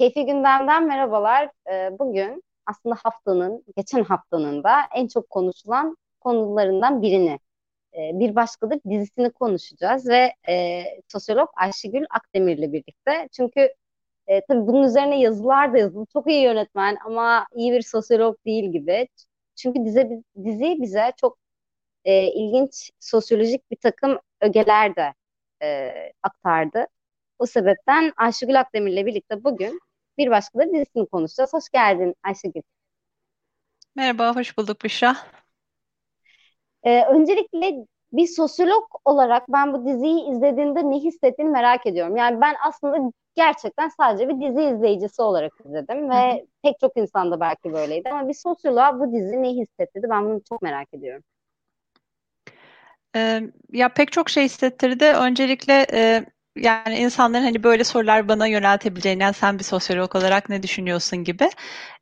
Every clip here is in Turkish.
Keyfi Gündem'den merhabalar. Ee, bugün aslında haftanın, geçen haftanın da en çok konuşulan konularından birini, e, Bir Başkadır dizisini konuşacağız ve e, sosyolog Ayşegül Akdemir'le birlikte. Çünkü e, tabii bunun üzerine yazılar da yazıldı. Çok iyi yönetmen ama iyi bir sosyolog değil gibi. Çünkü dizi, dizi bize çok ilginç sosyolojik bir takım ögeler de aktardı. O sebepten Ayşegül Akdemir'le birlikte bugün bir başka da dizisini konuşacağız. Hoş geldin Ayşegül. Merhaba, hoş bulduk Büşra. Ee, öncelikle bir sosyolog olarak ben bu diziyi izlediğinde ne hissettiğini merak ediyorum. Yani ben aslında gerçekten sadece bir dizi izleyicisi olarak izledim ve hı hı. pek çok insan da belki böyleydi ama bir sosyoloğa bu dizi ne hissettirdi ben bunu çok merak ediyorum. Ee, ya pek çok şey hissettirdi. Öncelikle e, yani insanların hani böyle sorular bana yöneltebileceğini, yani sen bir sosyolog olarak ne düşünüyorsun gibi.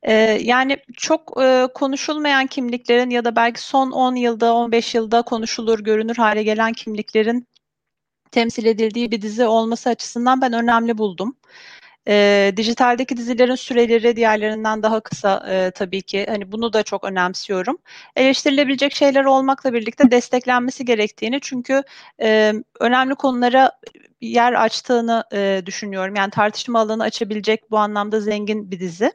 Ee, yani çok e, konuşulmayan kimliklerin ya da belki son 10 yılda, 15 yılda konuşulur, görünür hale gelen kimliklerin temsil edildiği bir dizi olması açısından ben önemli buldum. E, dijitaldeki dizilerin süreleri diğerlerinden daha kısa e, tabii ki. Hani bunu da çok önemsiyorum. Eleştirilebilecek şeyler olmakla birlikte desteklenmesi gerektiğini çünkü e, önemli konulara yer açtığını e, düşünüyorum. Yani tartışma alanı açabilecek bu anlamda zengin bir dizi.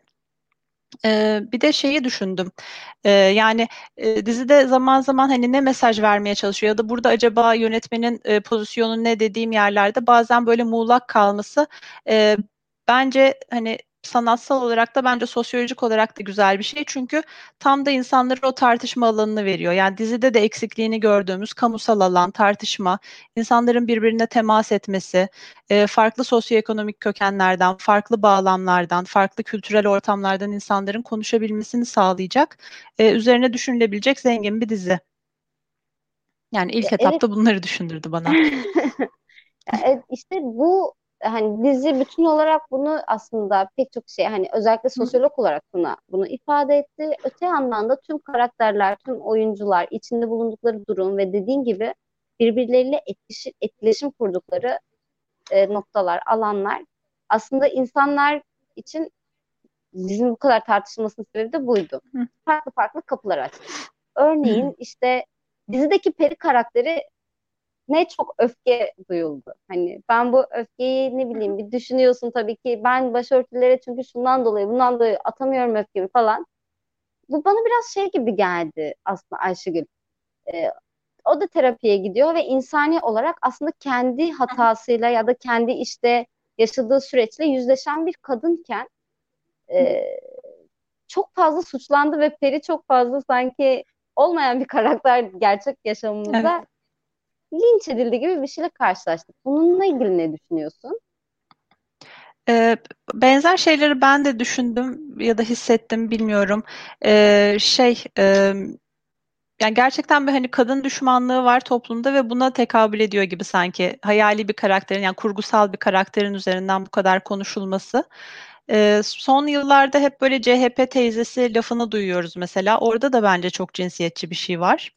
Ee, bir de şeyi düşündüm. Ee, yani e, dizide zaman zaman hani ne mesaj vermeye çalışıyor ya da burada acaba yönetmenin e, pozisyonu ne dediğim yerlerde bazen böyle muğlak kalması e, bence hani sanatsal olarak da bence sosyolojik olarak da güzel bir şey. Çünkü tam da insanlara o tartışma alanını veriyor. Yani dizide de eksikliğini gördüğümüz kamusal alan, tartışma, insanların birbirine temas etmesi, e, farklı sosyoekonomik kökenlerden, farklı bağlamlardan, farklı kültürel ortamlardan insanların konuşabilmesini sağlayacak, e, üzerine düşünülebilecek zengin bir dizi. Yani ilk evet. etapta bunları düşündürdü bana. İşte bu hani dizi bütün olarak bunu aslında pek çok şey hani özellikle sosyolog olarak buna bunu ifade etti. Öte yandan da tüm karakterler, tüm oyuncular, içinde bulundukları durum ve dediğin gibi birbirleriyle etkileşim, etkileşim kurdukları e, noktalar, alanlar aslında insanlar için bizim bu kadar tartışılmasının sebebi de buydu. Hı. Farklı farklı kapılar açtı. Örneğin Hı. işte dizideki peri karakteri ne çok öfke duyuldu. Hani ben bu öfkeyi ne bileyim bir düşünüyorsun tabii ki ben başörtülere çünkü şundan dolayı bundan dolayı atamıyorum öfkemi falan. Bu bana biraz şey gibi geldi aslında Ayşegül. Ee, o da terapiye gidiyor ve insani olarak aslında kendi hatasıyla ya da kendi işte yaşadığı süreçle yüzleşen bir kadınken e, çok fazla suçlandı ve Peri çok fazla sanki olmayan bir karakter gerçek yaşamımızda evet linç edildi gibi bir şeyle karşılaştık. Bununla ilgili ne düşünüyorsun? Ee, benzer şeyleri ben de düşündüm ya da hissettim bilmiyorum. Ee, şey e, yani gerçekten bir hani kadın düşmanlığı var toplumda ve buna tekabül ediyor gibi sanki hayali bir karakterin yani kurgusal bir karakterin üzerinden bu kadar konuşulması. Ee, son yıllarda hep böyle CHP teyzesi lafını duyuyoruz mesela. Orada da bence çok cinsiyetçi bir şey var.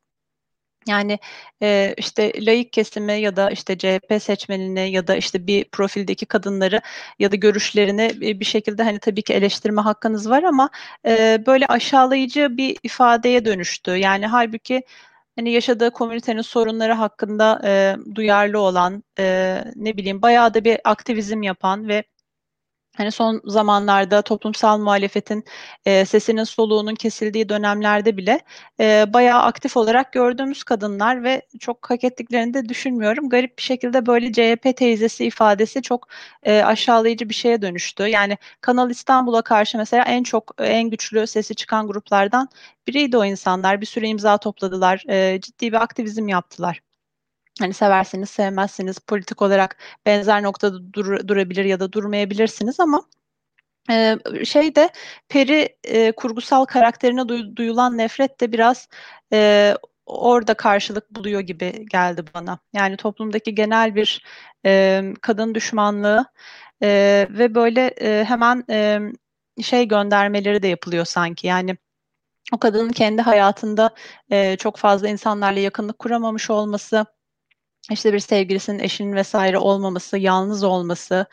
Yani, eee, işte, laik kesimi ya da, işte, CHP seçmenini ya da, işte, bir profildeki kadınları ya da görüşlerini, bir şekilde, hani, tabii ki eleştirme hakkınız var ama, eee, böyle aşağılayıcı bir ifadeye dönüştü. Yani hâlbuki, hani, yaşadığı komünitenin sorunları hakkında, eee, duyarlı olan, eee, ne bileyim, bayağı da bir aktivizm yapan ve Hani son zamanlarda toplumsal muhalefetin e, sesinin soluğunun kesildiği dönemlerde bile e, bayağı aktif olarak gördüğümüz kadınlar ve çok hak ettiklerini de düşünmüyorum. Garip bir şekilde böyle CHP teyzesi ifadesi çok e, aşağılayıcı bir şeye dönüştü. Yani Kanal İstanbul'a karşı mesela en çok en güçlü sesi çıkan gruplardan biriydi o insanlar. Bir sürü imza topladılar, e, ciddi bir aktivizm yaptılar. Hani severseniz sevmezseniz politik olarak benzer noktada dur, durabilir ya da durmayabilirsiniz ama e, şey de Peri e, kurgusal karakterine duy, duyulan nefret de biraz e, orada karşılık buluyor gibi geldi bana. Yani toplumdaki genel bir e, kadın düşmanlığı e, ve böyle e, hemen e, şey göndermeleri de yapılıyor sanki. Yani o kadının kendi hayatında e, çok fazla insanlarla yakınlık kuramamış olması, işte bir sevgilisinin, eşinin vesaire olmaması, yalnız olması,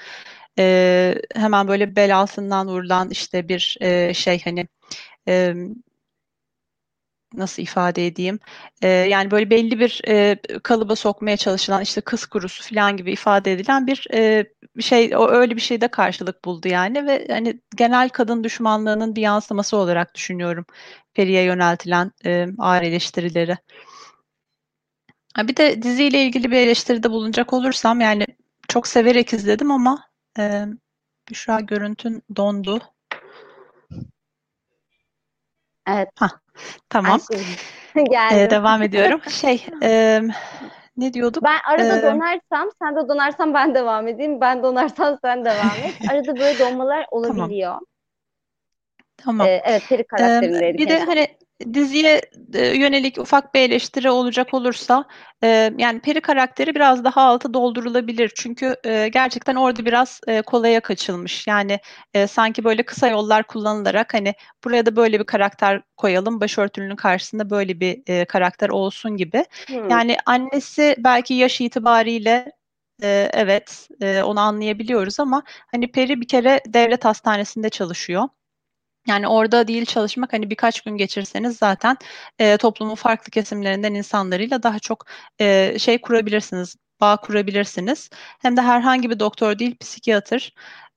e, hemen böyle bel altından vurulan işte bir e, şey hani e, nasıl ifade edeyim? E, yani böyle belli bir e, kalıba sokmaya çalışılan işte kız kurusu falan gibi ifade edilen bir e, şey o öyle bir şeyde karşılık buldu yani ve hani genel kadın düşmanlığının bir yansıması olarak düşünüyorum Peri'ye yöneltilen e, ağır eleştirileri. Bir de diziyle ilgili bir eleştiride bulunacak olursam yani çok severek izledim ama e, Büşra görüntün dondu. Evet. Hah, tamam. Geldim. Ee, devam ediyorum. Şey, e, ne diyorduk? Ben arada Ee, donarsam, sen de donarsan ben devam edeyim. Ben donarsam sen devam et. Arada böyle donmalar olabiliyor. Tamam. Ee, evet, Peri Ee, karakterindeydik. bir de hani diziye e, yönelik ufak bir eleştiri olacak olursa e, yani Peri karakteri biraz daha altı doldurulabilir. Çünkü e, gerçekten orada biraz e, kolaya kaçılmış. Yani e, sanki böyle kısa yollar kullanılarak hani buraya da böyle bir karakter koyalım, başörtülünün karşısında böyle bir e, karakter olsun gibi. Hmm. Yani annesi belki yaş itibariyle e, evet e, onu anlayabiliyoruz ama hani Peri bir kere devlet hastanesinde çalışıyor. Yani orada değil çalışmak hani birkaç gün geçirseniz zaten e, toplumun farklı kesimlerinden insanlarıyla daha çok e, şey kurabilirsiniz, bağ kurabilirsiniz. Hem de herhangi bir doktor değil, psikiyatr.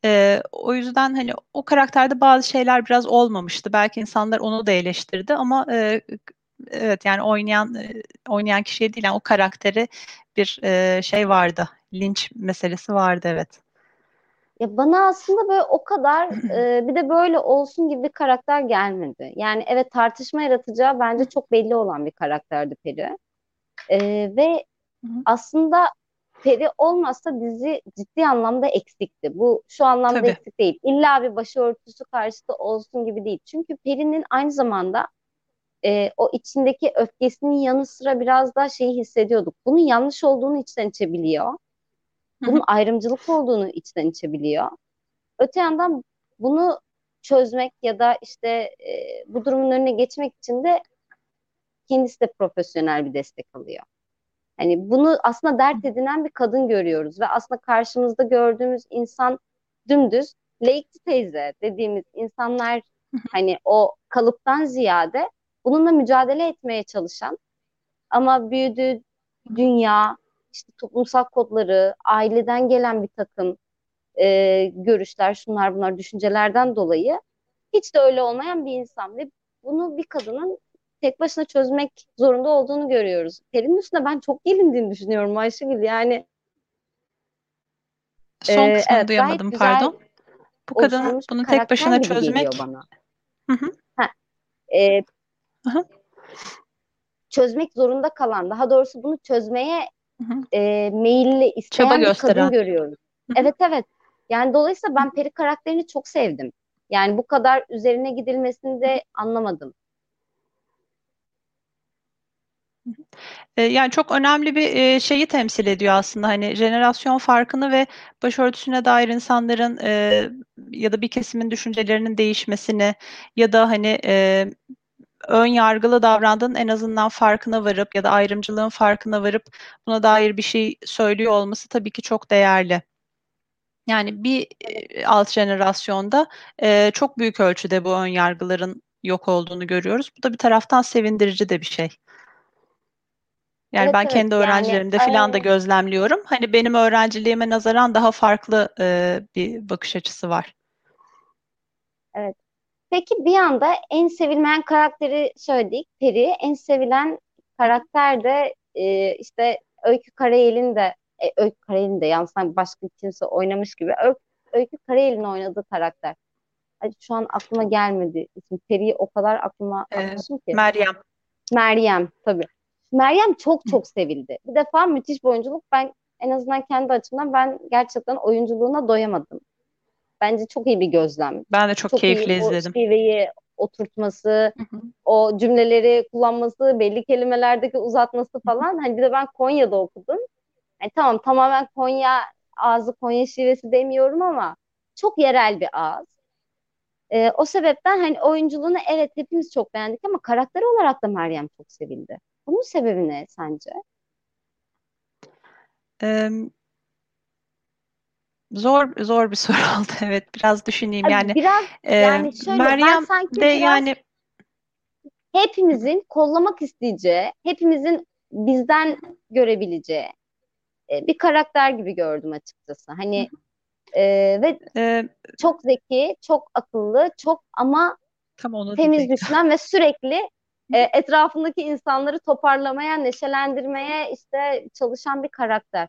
E, o yüzden hani o karakterde bazı şeyler biraz olmamıştı. Belki insanlar onu da eleştirdi ama e, evet yani oynayan e, oynayan kişiye değil yani o karakteri bir e, şey vardı. Linç meselesi vardı evet. Ya bana aslında böyle o kadar e, bir de böyle olsun gibi bir karakter gelmedi. Yani evet tartışma yaratacağı bence çok belli olan bir karakterdi Peri. E, ve aslında Peri olmazsa dizi ciddi anlamda eksikti. Bu şu anlamda Tabii. eksik değil. İlla bir başörtüsü karşıtı olsun gibi değil. Çünkü Peri'nin aynı zamanda e, o içindeki öfkesinin yanı sıra biraz da şeyi hissediyorduk. Bunun yanlış olduğunu içten içe biliyor. Bunun ayrımcılık olduğunu içten içe biliyor. Öte yandan bunu çözmek ya da işte e, bu durumun önüne geçmek için de kendisi de profesyonel bir destek alıyor. Hani bunu aslında dert edinen bir kadın görüyoruz ve aslında karşımızda gördüğümüz insan dümdüz laikçi teyze dediğimiz insanlar hani o kalıptan ziyade bununla mücadele etmeye çalışan ama büyüdüğü dünya, işte toplumsal kodları, aileden gelen bir takım e, görüşler, şunlar bunlar düşüncelerden dolayı hiç de öyle olmayan bir insan ve bunu bir kadının tek başına çözmek zorunda olduğunu görüyoruz. Peri'nin üstüne ben çok gelindiğini düşünüyorum Ayşegül. Yani Son e, kısmını evet, duyamadım pardon. Bu bir bunu tek başına çözmek bana. Hı hı. E, Hı hı. çözmek zorunda kalan, daha doğrusu bunu çözmeye Hı hı. e, meyilli isteyen Çaba bir gösteren. kadın görüyoruz. Evet evet. Yani dolayısıyla ben Peri karakterini çok sevdim. Yani bu kadar üzerine gidilmesini de anlamadım. Yani çok önemli bir şeyi temsil ediyor aslında hani jenerasyon farkını ve başörtüsüne dair insanların ya da bir kesimin düşüncelerinin değişmesini ya da hani ön yargılı davrandığın en azından farkına varıp ya da ayrımcılığın farkına varıp buna dair bir şey söylüyor olması tabii ki çok değerli. Yani bir e, alt jenerasyonda e, çok büyük ölçüde bu ön yargıların yok olduğunu görüyoruz. Bu da bir taraftan sevindirici de bir şey. Yani Evet ben evet kendi yani öğrencilerimde filan da e, gözlemliyorum. Hani benim öğrenciliğime nazaran daha farklı e, bir bakış açısı var. evet. Peki bir anda en sevilmeyen karakteri söyledik. Peri. En sevilen karakter de e, işte Öykü Karayel'in de e, Öykü Karayel'in de yani sanki başka kimse oynamış gibi. Öykü, Öykü Karayel'in oynadığı karakter. Ay, şu an aklıma gelmedi. İsmi Peri'yi o kadar aklıma E, atmışım ki. Meryem. Meryem tabii. Meryem çok çok sevildi. Bir defa müthiş bir oyunculuk. Ben en azından kendi açımdan ben gerçekten oyunculuğuna doyamadım. Bence çok iyi bir gözlem. Ben de çok Çok iyi keyifli o izledim. şiveyi oturtması, Hı hı. o cümleleri kullanması, belli kelimelerdeki uzatması falan. Hani bir de ben Konya'da okudum. Yani tamam tamamen Konya ağzı Konya şivesi demiyorum ama çok yerel bir ağız. Ee, o sebepten hani oyunculuğunu evet hepimiz çok beğendik ama karakter olarak da Meryem çok sevildi. Bunun sebebi ne sence? E, Zor zor bir soru oldu evet biraz düşüneyim yani. Biraz e, yani şöyle ben Meryem sanki de biraz yani hepimizin kollamak isteyeceği, hepimizin bizden görebileceği e, bir karakter gibi gördüm açıkçası. Hani e, ve e, çok zeki, çok akıllı, çok ama tam onu temiz düşünen ve sürekli e, etrafındaki insanları toparlamaya, neşelendirmeye işte çalışan bir karakter.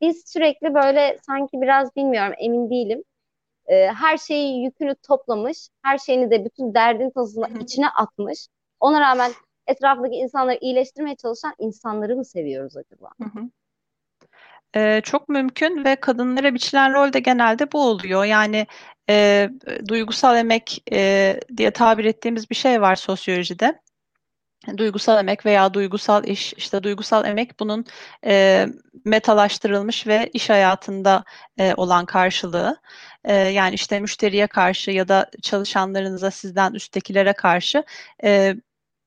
Biz sürekli böyle sanki biraz bilmiyorum emin değilim. E, her şeyi yükünü toplamış, her şeyini de bütün derdin tasını içine atmış. Ona rağmen etrafındaki insanları iyileştirmeye çalışan insanları mı seviyoruz acaba? Hı hı. Ee, çok mümkün ve kadınlara biçilen rol de genelde bu oluyor. Yani e, duygusal emek e, diye tabir ettiğimiz bir şey var sosyolojide. Duygusal emek veya duygusal iş, işte duygusal emek bunun e, metalaştırılmış ve iş hayatında e, olan karşılığı. E, yani işte müşteriye karşı ya da çalışanlarınıza, sizden üsttekilere karşı e,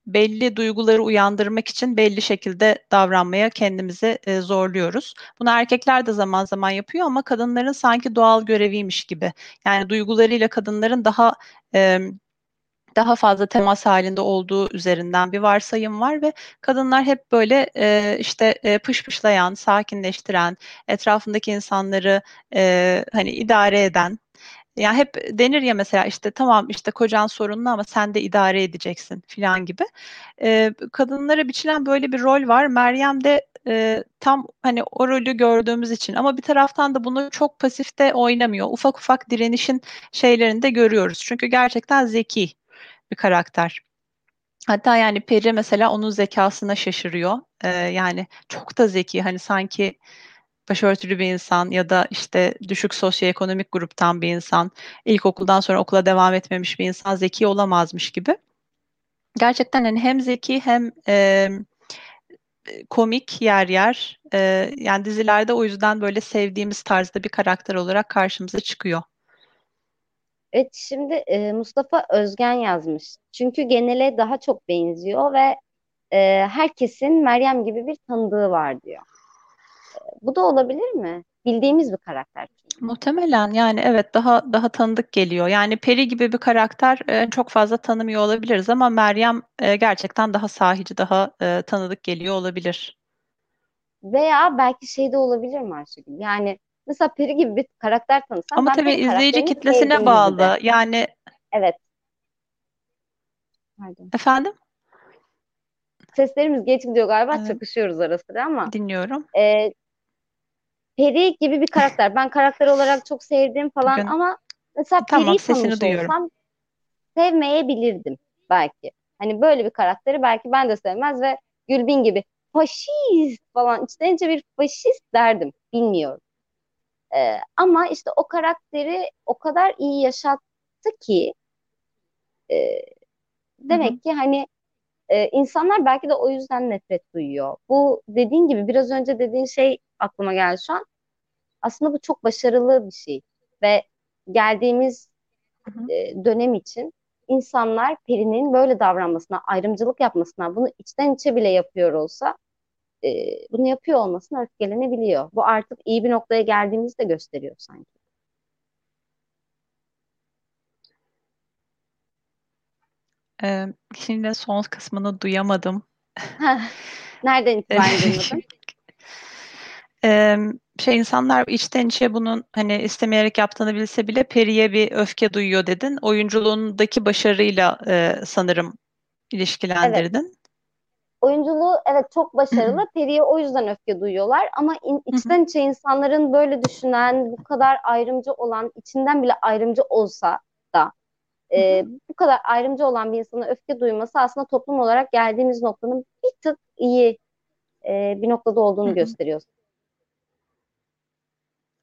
belli duyguları uyandırmak için belli şekilde davranmaya kendimizi e, zorluyoruz. Bunu erkekler de zaman zaman yapıyor ama kadınların sanki doğal göreviymiş gibi. Yani duygularıyla kadınların daha e, daha fazla temas halinde olduğu üzerinden bir varsayım var ve kadınlar hep böyle e, işte e, pışpışlayan, sakinleştiren, etrafındaki insanları e, hani idare eden yani hep denir ya mesela işte tamam işte kocan sorunlu ama sen de idare edeceksin filan gibi. Ee, kadınlara biçilen böyle bir rol var. Meryem de e, tam hani o rolü gördüğümüz için ama bir taraftan da bunu çok pasifte oynamıyor. Ufak ufak direnişin şeylerini de görüyoruz. Çünkü gerçekten zeki bir karakter. Hatta yani Peri mesela onun zekasına şaşırıyor. Ee, yani çok da zeki hani sanki başörtülü bir insan ya da işte düşük sosyoekonomik gruptan bir insan, ilkokuldan sonra okula devam etmemiş bir insan zeki olamazmış gibi. Gerçekten hani hem zeki hem e, komik yer yer. E, yani dizilerde o yüzden böyle sevdiğimiz tarzda bir karakter olarak karşımıza çıkıyor. Evet şimdi e, Mustafa Özgen yazmış. Çünkü genele daha çok benziyor ve e, herkesin Meryem gibi bir tanıdığı var diyor. Bu da olabilir mi? Bildiğimiz bir karakter çünkü. Muhtemelen yani evet daha daha tanıdık geliyor. Yani Peri gibi bir karakter e, çok fazla tanımıyor olabiliriz ama Meryem e, gerçekten daha sahici, daha e, tanıdık geliyor olabilir. Veya belki şey de olabilir mi Ayşegül? Yani mesela Peri gibi bir karakter tanısam Ama ben tabii Peri izleyici karakterini kitlesine bağlı. Yani Evet. Pardon. efendim Seslerimiz geç gidiyor galiba e, çakışıyoruz ara sıra ama dinliyorum. e, Peri gibi bir karakter. Ben karakter olarak çok sevdim falan Bugün ama mesela tamam Peri'yi sesini tanımış duyuyorum. olsam sevmeyebilirdim belki. Hani böyle bir karakteri belki ben de sevmez ve Gülbin gibi faşist falan içten içe bir faşist derdim. Bilmiyorum. Ee, ama işte o karakteri o kadar iyi yaşattı ki e, demek ki hani e, insanlar belki de o yüzden nefret duyuyor. Bu dediğin gibi biraz önce dediğin şey aklıma geldi şu an. Aslında bu çok başarılı bir şey ve geldiğimiz hı hı. e, dönem için insanlar Peri'nin böyle davranmasına, ayrımcılık yapmasına, bunu içten içe bile yapıyor olsa e, bunu yapıyor olmasına öfkelenebiliyor. Bu artık iyi bir noktaya geldiğimizi de gösteriyor sanki. E, şimdi son kısmını duyamadım. Nereden itibaren duymadın? Eee, şey insanlar içten içe bunun hani istemeyerek yaptığını bilse bile Peri'ye bir öfke duyuyor dedin. Oyunculuğundaki başarıyla eee, sanırım Evet. Oyunculuğu evet çok başarılı. Peri'ye o yüzden öfke duyuyorlar ama in, içten içe insanların böyle düşünen, bu kadar ayrımcı olan, içinden bile ayrımcı olsa da e, bu kadar ayrımcı olan bir insana öfke duyması aslında toplum olarak geldiğimiz noktanın bir tık iyi e, bir noktada olduğunu gösteriyor.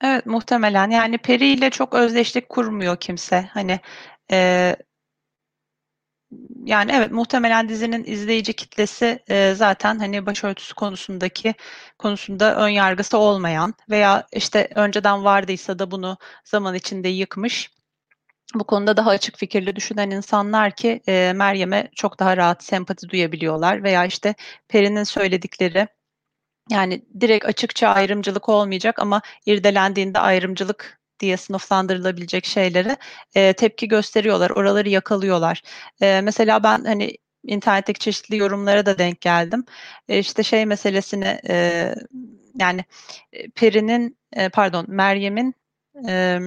Evet muhtemelen yani Peri ile çok özdeşlik kurmuyor kimse. Hani eee, yani evet muhtemelen dizinin izleyici kitlesi eee, zaten hani başörtüsü konusundaki konusunda ön yargısı olmayan veya işte önceden vardıysa da bunu zaman içinde yıkmış. bu konuda daha açık fikirli düşünen insanlar ki e, Meryem'e çok daha rahat sempati duyabiliyorlar veya işte Peri'nin söyledikleri Yani direkt açıkça ayrımcılık olmayacak ama irdelendiğinde ayrımcılık diye sınıflandırılabilecek şeylere e, tepki gösteriyorlar. Oraları yakalıyorlar. E, mesela ben hani internetteki çeşitli yorumlara da denk geldim. E, işte şey meselesini e, yani Peri'nin e, pardon Meryem'in e,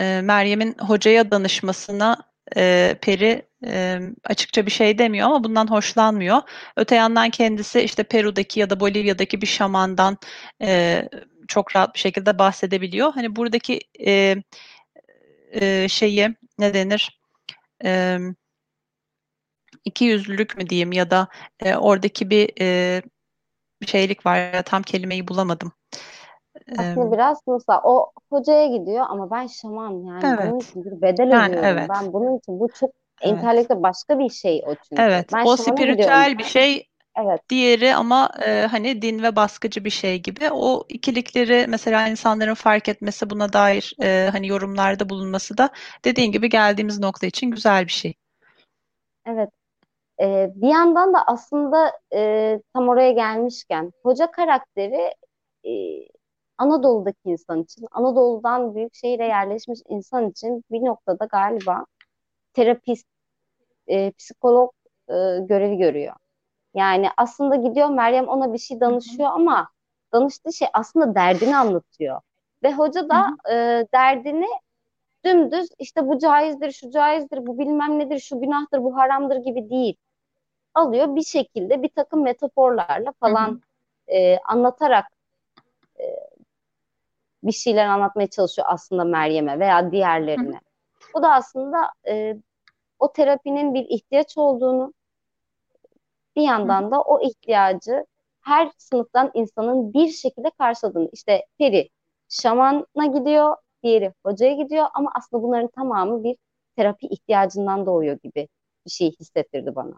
e, Meryem'in hocaya danışmasına e, Peri e, açıkça bir şey demiyor ama bundan hoşlanmıyor. Öte yandan kendisi işte Peru'daki ya da Bolivya'daki bir şamandan e, çok rahat bir şekilde bahsedebiliyor. Hani buradaki e, e, şeyi ne denir? E, iki yüzlülük mü diyeyim ya da e, oradaki bir e, şeylik var ya tam kelimeyi bulamadım. Aslında biraz mesela o hocaya gidiyor ama ben şaman yani Evet. bunun için bir bedel Yani ödüyorum. evet. Ben bunun için bu çok Evet. entelektüel başka bir şey o çünkü. Evet, Ben o spiritüel bir şey, Evet. diğeri ama e, hani din ve baskıcı bir şey gibi. O ikilikleri mesela insanların fark etmesi, buna dair e, hani yorumlarda bulunması da dediğin gibi geldiğimiz nokta için güzel bir şey. Evet. Ee, bir yandan da aslında e, tam oraya gelmişken hoca karakteri e, Anadolu'daki insan için, Anadolu'dan büyük şehire yerleşmiş insan için bir noktada galiba terapist, e, psikolog e, görevi görüyor. Yani aslında gidiyor Meryem ona bir şey danışıyor ama danıştığı şey aslında derdini anlatıyor. Ve hoca da e, derdini dümdüz işte bu caizdir, şu caizdir, bu bilmem nedir, şu günahtır, bu haramdır gibi değil. Alıyor bir şekilde bir takım metaforlarla falan e, anlatarak e, bir şeyler anlatmaya çalışıyor aslında Meryem'e veya diğerlerine. Bu da aslında e, o terapinin bir ihtiyaç olduğunu bir yandan da o ihtiyacı her sınıftan insanın bir şekilde karşıladığını. İşte Peri şamana gidiyor, diğeri hocaya gidiyor ama aslında bunların tamamı bir terapi ihtiyacından doğuyor gibi bir şey hissettirdi bana.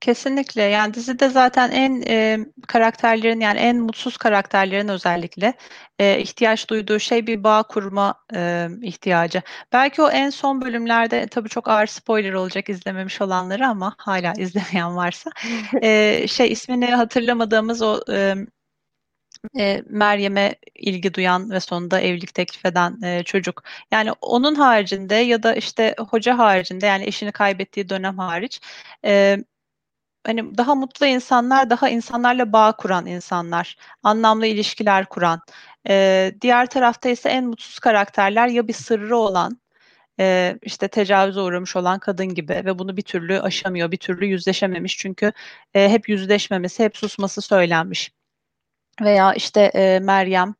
Kesinlikle yani dizide zaten en e, karakterlerin yani en mutsuz karakterlerin özellikle e, ihtiyaç duyduğu şey bir bağ kurma e, ihtiyacı. Belki o en son bölümlerde tabii çok ağır spoiler olacak izlememiş olanları ama hala izlemeyen varsa e, şey ismini hatırlamadığımız o e, e, Meryem'e ilgi duyan ve sonunda evlilik teklif eden e, çocuk. Yani onun haricinde ya da işte hoca haricinde yani eşini kaybettiği dönem hariç e, hani daha mutlu insanlar, daha insanlarla bağ kuran insanlar, anlamlı ilişkiler kuran. E, diğer tarafta ise en mutsuz karakterler ya bir sırrı olan, e, işte tecavüze uğramış olan kadın gibi ve bunu bir türlü aşamıyor, bir türlü yüzleşememiş çünkü e, hep yüzleşmemesi, hep susması söylenmiş. Veya işte e, Meryem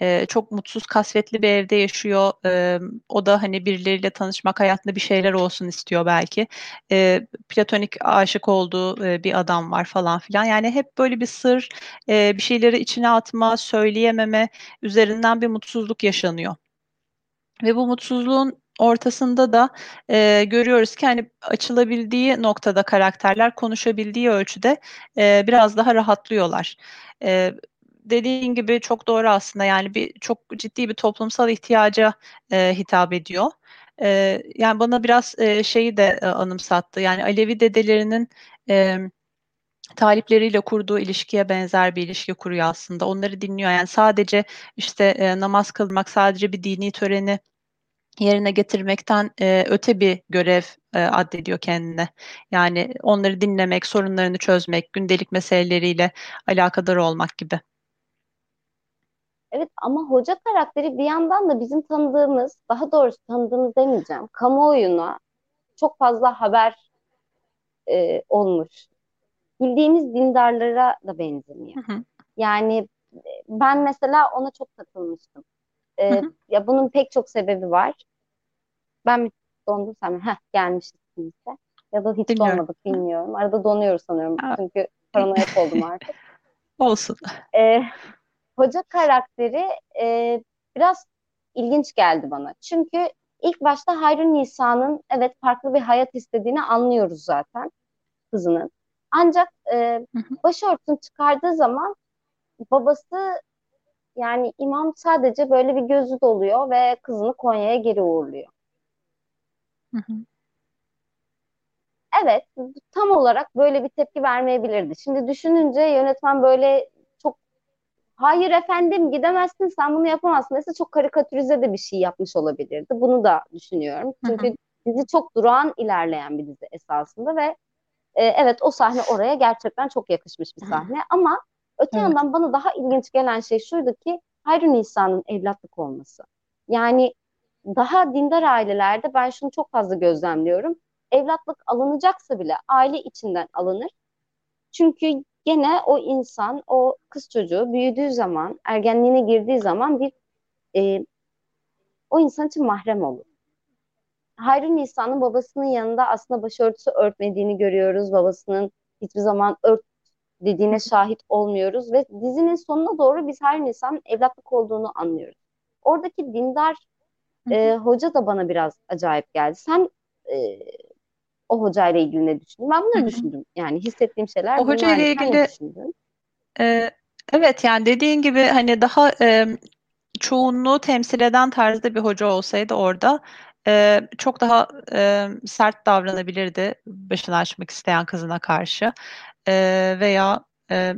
e, çok mutsuz, kasvetli bir evde yaşıyor. E, o da hani birileriyle tanışmak, hayatında bir şeyler olsun istiyor belki. E, platonik aşık olduğu e, bir adam var falan filan. Yani hep böyle bir sır, e, bir şeyleri içine atma, söyleyememe üzerinden bir mutsuzluk yaşanıyor. Ve bu mutsuzluğun ortasında da e, görüyoruz ki hani açılabildiği noktada karakterler konuşabildiği ölçüde e, biraz daha rahatlıyorlar. E, dediğin gibi çok doğru aslında yani bir çok ciddi bir toplumsal ihtiyaca e, hitap ediyor. E, yani bana biraz e, şeyi de e, anımsattı. Yani Alevi dedelerinin e, talipleriyle kurduğu ilişkiye benzer bir ilişki kuruyor aslında. Onları dinliyor. Yani sadece işte e, namaz kılmak, sadece bir dini töreni yerine getirmekten e, öte bir görev e, addediyor kendine. Yani onları dinlemek, sorunlarını çözmek, gündelik meseleleriyle alakadar olmak gibi. Evet ama hoca karakteri bir yandan da bizim tanıdığımız, daha doğrusu tanıdığımız demeyeceğim, kamuoyuna çok fazla haber e, olmuş. Bildiğimiz dindarlara da benzemiyor. Hı hı. Yani ben mesela ona çok takılmıştım. E, Hı hı. ya bunun pek çok sebebi var. Ben mi dondum sen? Heh, gelmişiz kimse. Ya da hiç Dinliyorum. donmadık bilmiyorum. Arada donuyoruz sanıyorum. Aa. Çünkü paranoyak oldum artık. Olsun. E, hoca karakteri e, biraz ilginç geldi bana. Çünkü ilk başta Hayrun Nisa'nın evet farklı bir hayat istediğini anlıyoruz zaten kızının. Ancak e, başörtüsünü çıkardığı zaman babası yani imam sadece böyle bir gözü doluyor ve kızını Konya'ya geri uğurluyor. Hı hı. evet tam olarak böyle bir tepki vermeyebilirdi. Şimdi düşününce yönetmen böyle hayır efendim gidemezsin sen bunu yapamazsın. Mesela çok karikatürize de bir şey yapmış olabilirdi. Bunu da düşünüyorum. Çünkü dizi çok durağan ilerleyen bir dizi esasında ve e, evet o sahne oraya gerçekten çok yakışmış bir sahne ama öte evet. yandan bana daha ilginç gelen şey şuydu ki Hayri Nisa'nın evlatlık olması. Yani daha dindar ailelerde ben şunu çok fazla gözlemliyorum. Evlatlık alınacaksa bile aile içinden alınır. Çünkü gene o insan, o kız çocuğu büyüdüğü zaman, ergenliğine girdiği zaman bir e, o insan için mahrem olur. Hayri Nisa'nın babasının yanında aslında başörtüsü örtmediğini görüyoruz. Babasının hiçbir zaman ört dediğine şahit olmuyoruz ve dizinin sonuna doğru biz Hayri Nisa'nın evlatlık olduğunu anlıyoruz. Oradaki dindar e, hoca da bana biraz acayip geldi. Sen e, o hocayla ilgili ne düşündün? Ben bunları düşündüm. Yani hissettiğim şeyler o hoca ile ilgili e, evet yani dediğin gibi hani daha e, çoğunluğu temsil eden tarzda bir hoca olsaydı orada e, çok daha e, sert davranabilirdi başını açmak isteyen kızına karşı e, veya e,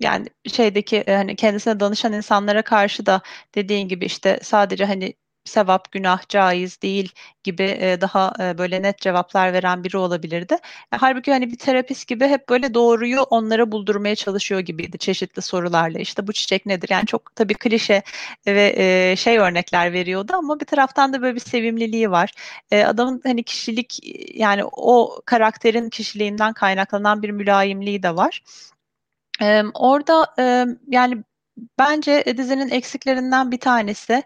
yani şeydeki hani kendisine danışan insanlara karşı da dediğin gibi işte sadece hani sevap, günah, caiz değil gibi e, daha e, böyle net cevaplar veren biri olabilirdi. E, halbuki hani bir terapist gibi hep böyle doğruyu onlara buldurmaya çalışıyor gibiydi çeşitli sorularla. İşte bu çiçek nedir? Yani çok tabii klişe ve e, şey örnekler veriyordu ama bir taraftan da böyle bir sevimliliği var. E, adamın hani kişilik yani o karakterin kişiliğinden kaynaklanan bir mülayimliği de var. Ee, orada e, yani bence dizinin eksiklerinden bir tanesi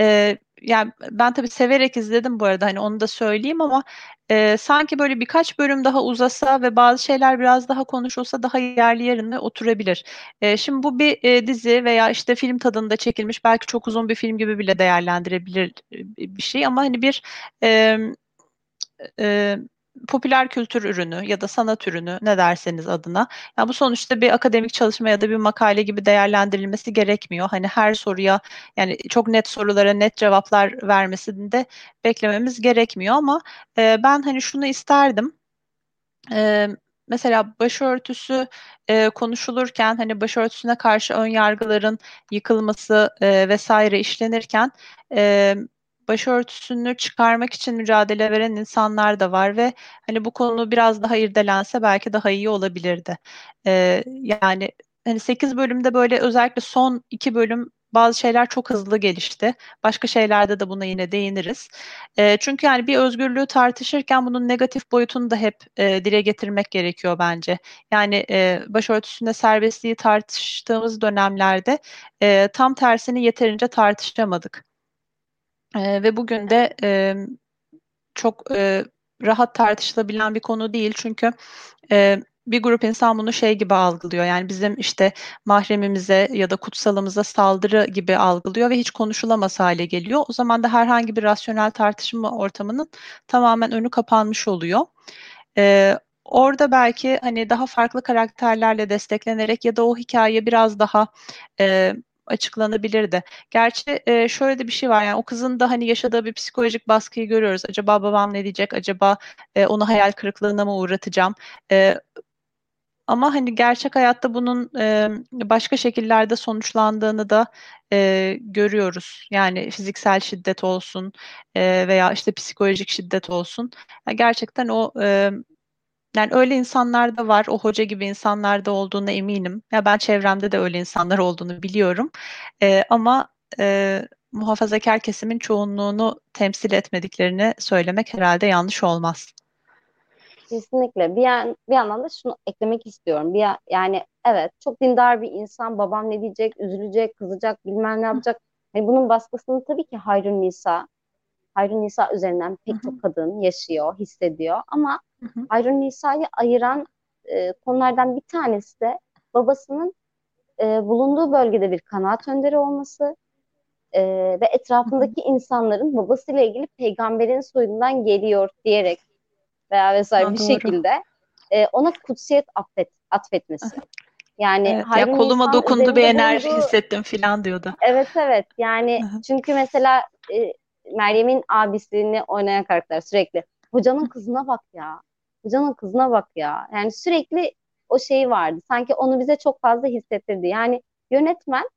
e, yani ben tabii severek izledim bu arada hani onu da söyleyeyim ama e, sanki böyle birkaç bölüm daha uzasa ve bazı şeyler biraz daha konuşulsa daha yerli yerine oturabilir. E, şimdi bu bir e, dizi veya işte film tadında çekilmiş belki çok uzun bir film gibi bile değerlendirebilir bir şey ama hani bir e, e, popüler kültür ürünü ya da sanat ürünü ne derseniz adına. Yani bu sonuçta bir akademik çalışma ya da bir makale gibi değerlendirilmesi gerekmiyor. Hani her soruya yani çok net sorulara net cevaplar vermesini de beklememiz gerekmiyor ama e, ben hani şunu isterdim. E, mesela başörtüsü e, konuşulurken hani başörtüsüne karşı ön yargıların yıkılması e, vesaire işlenirken e, başörtüsünü çıkarmak için mücadele veren insanlar da var ve hani bu konu biraz daha irdelense belki daha iyi olabilirdi. Ee, yani hani 8 bölümde böyle özellikle son 2 bölüm bazı şeyler çok hızlı gelişti. Başka şeylerde de buna yine değiniriz. E, çünkü yani bir özgürlüğü tartışırken bunun negatif boyutunu da hep e, dile getirmek gerekiyor bence. Yani e, başörtüsünde serbestliği tartıştığımız dönemlerde e, tam tersini yeterince tartışamadık. E, ve bugün de e, çok e, rahat tartışılabilen bir konu değil çünkü e, bir grup insan bunu şey gibi algılıyor. Yani bizim işte mahremimize ya da kutsalımıza saldırı gibi algılıyor ve hiç konuşulamaz hale geliyor. O zaman da herhangi bir rasyonel tartışma ortamının tamamen önü kapanmış oluyor. Ee, orada belki hani daha farklı karakterlerle desteklenerek ya da o hikaye biraz daha e, açıklanabilirdi. Gerçi e, şöyle de bir şey var yani o kızın da hani yaşadığı bir psikolojik baskıyı görüyoruz. Acaba babam ne diyecek? Acaba e, onu hayal kırıklığına mı uğratacağım? E, ama hani gerçek hayatta bunun e, başka şekillerde sonuçlandığını da e, görüyoruz. Yani fiziksel şiddet olsun e, veya işte psikolojik şiddet olsun. Yani gerçekten o e, yani öyle insanlar da var, o hoca gibi insanlar da olduğuna eminim. Ya ben çevremde de öyle insanlar olduğunu biliyorum. Ee, ama e, muhafazakar kesimin çoğunluğunu temsil etmediklerini söylemek herhalde yanlış olmaz. Kesinlikle. Bir, yan, bir yandan da şunu eklemek istiyorum. Bir yani evet çok dindar bir insan. Babam ne diyecek, üzülecek, kızacak, bilmem ne yapacak. Yani bunun baskısını tabii ki Hayrun Nisa, Hayrun Nisa üzerinden pek çok kadın yaşıyor, hissediyor. Ama Hayrun Nisa'yı ayıran e, konulardan bir tanesi de babasının e, bulunduğu bölgede bir kanaat önderi olması e, ve etrafındaki insanların babasıyla ilgili peygamberin soyundan geliyor diyerek veya vesaire bir şekilde e, ona kutsiyet affet, atfetmesi. Yani evet, ya koluma dokundu bir enerji bulunduğu... hissettim filan diyordu. Evet evet. Yani çünkü mesela e, Meryem'in abisini oynayan karakter sürekli hocanın kızına bak ya Canın kızına bak ya. Yani sürekli o şey vardı. Sanki onu bize çok fazla hissettirdi. Yani yönetmen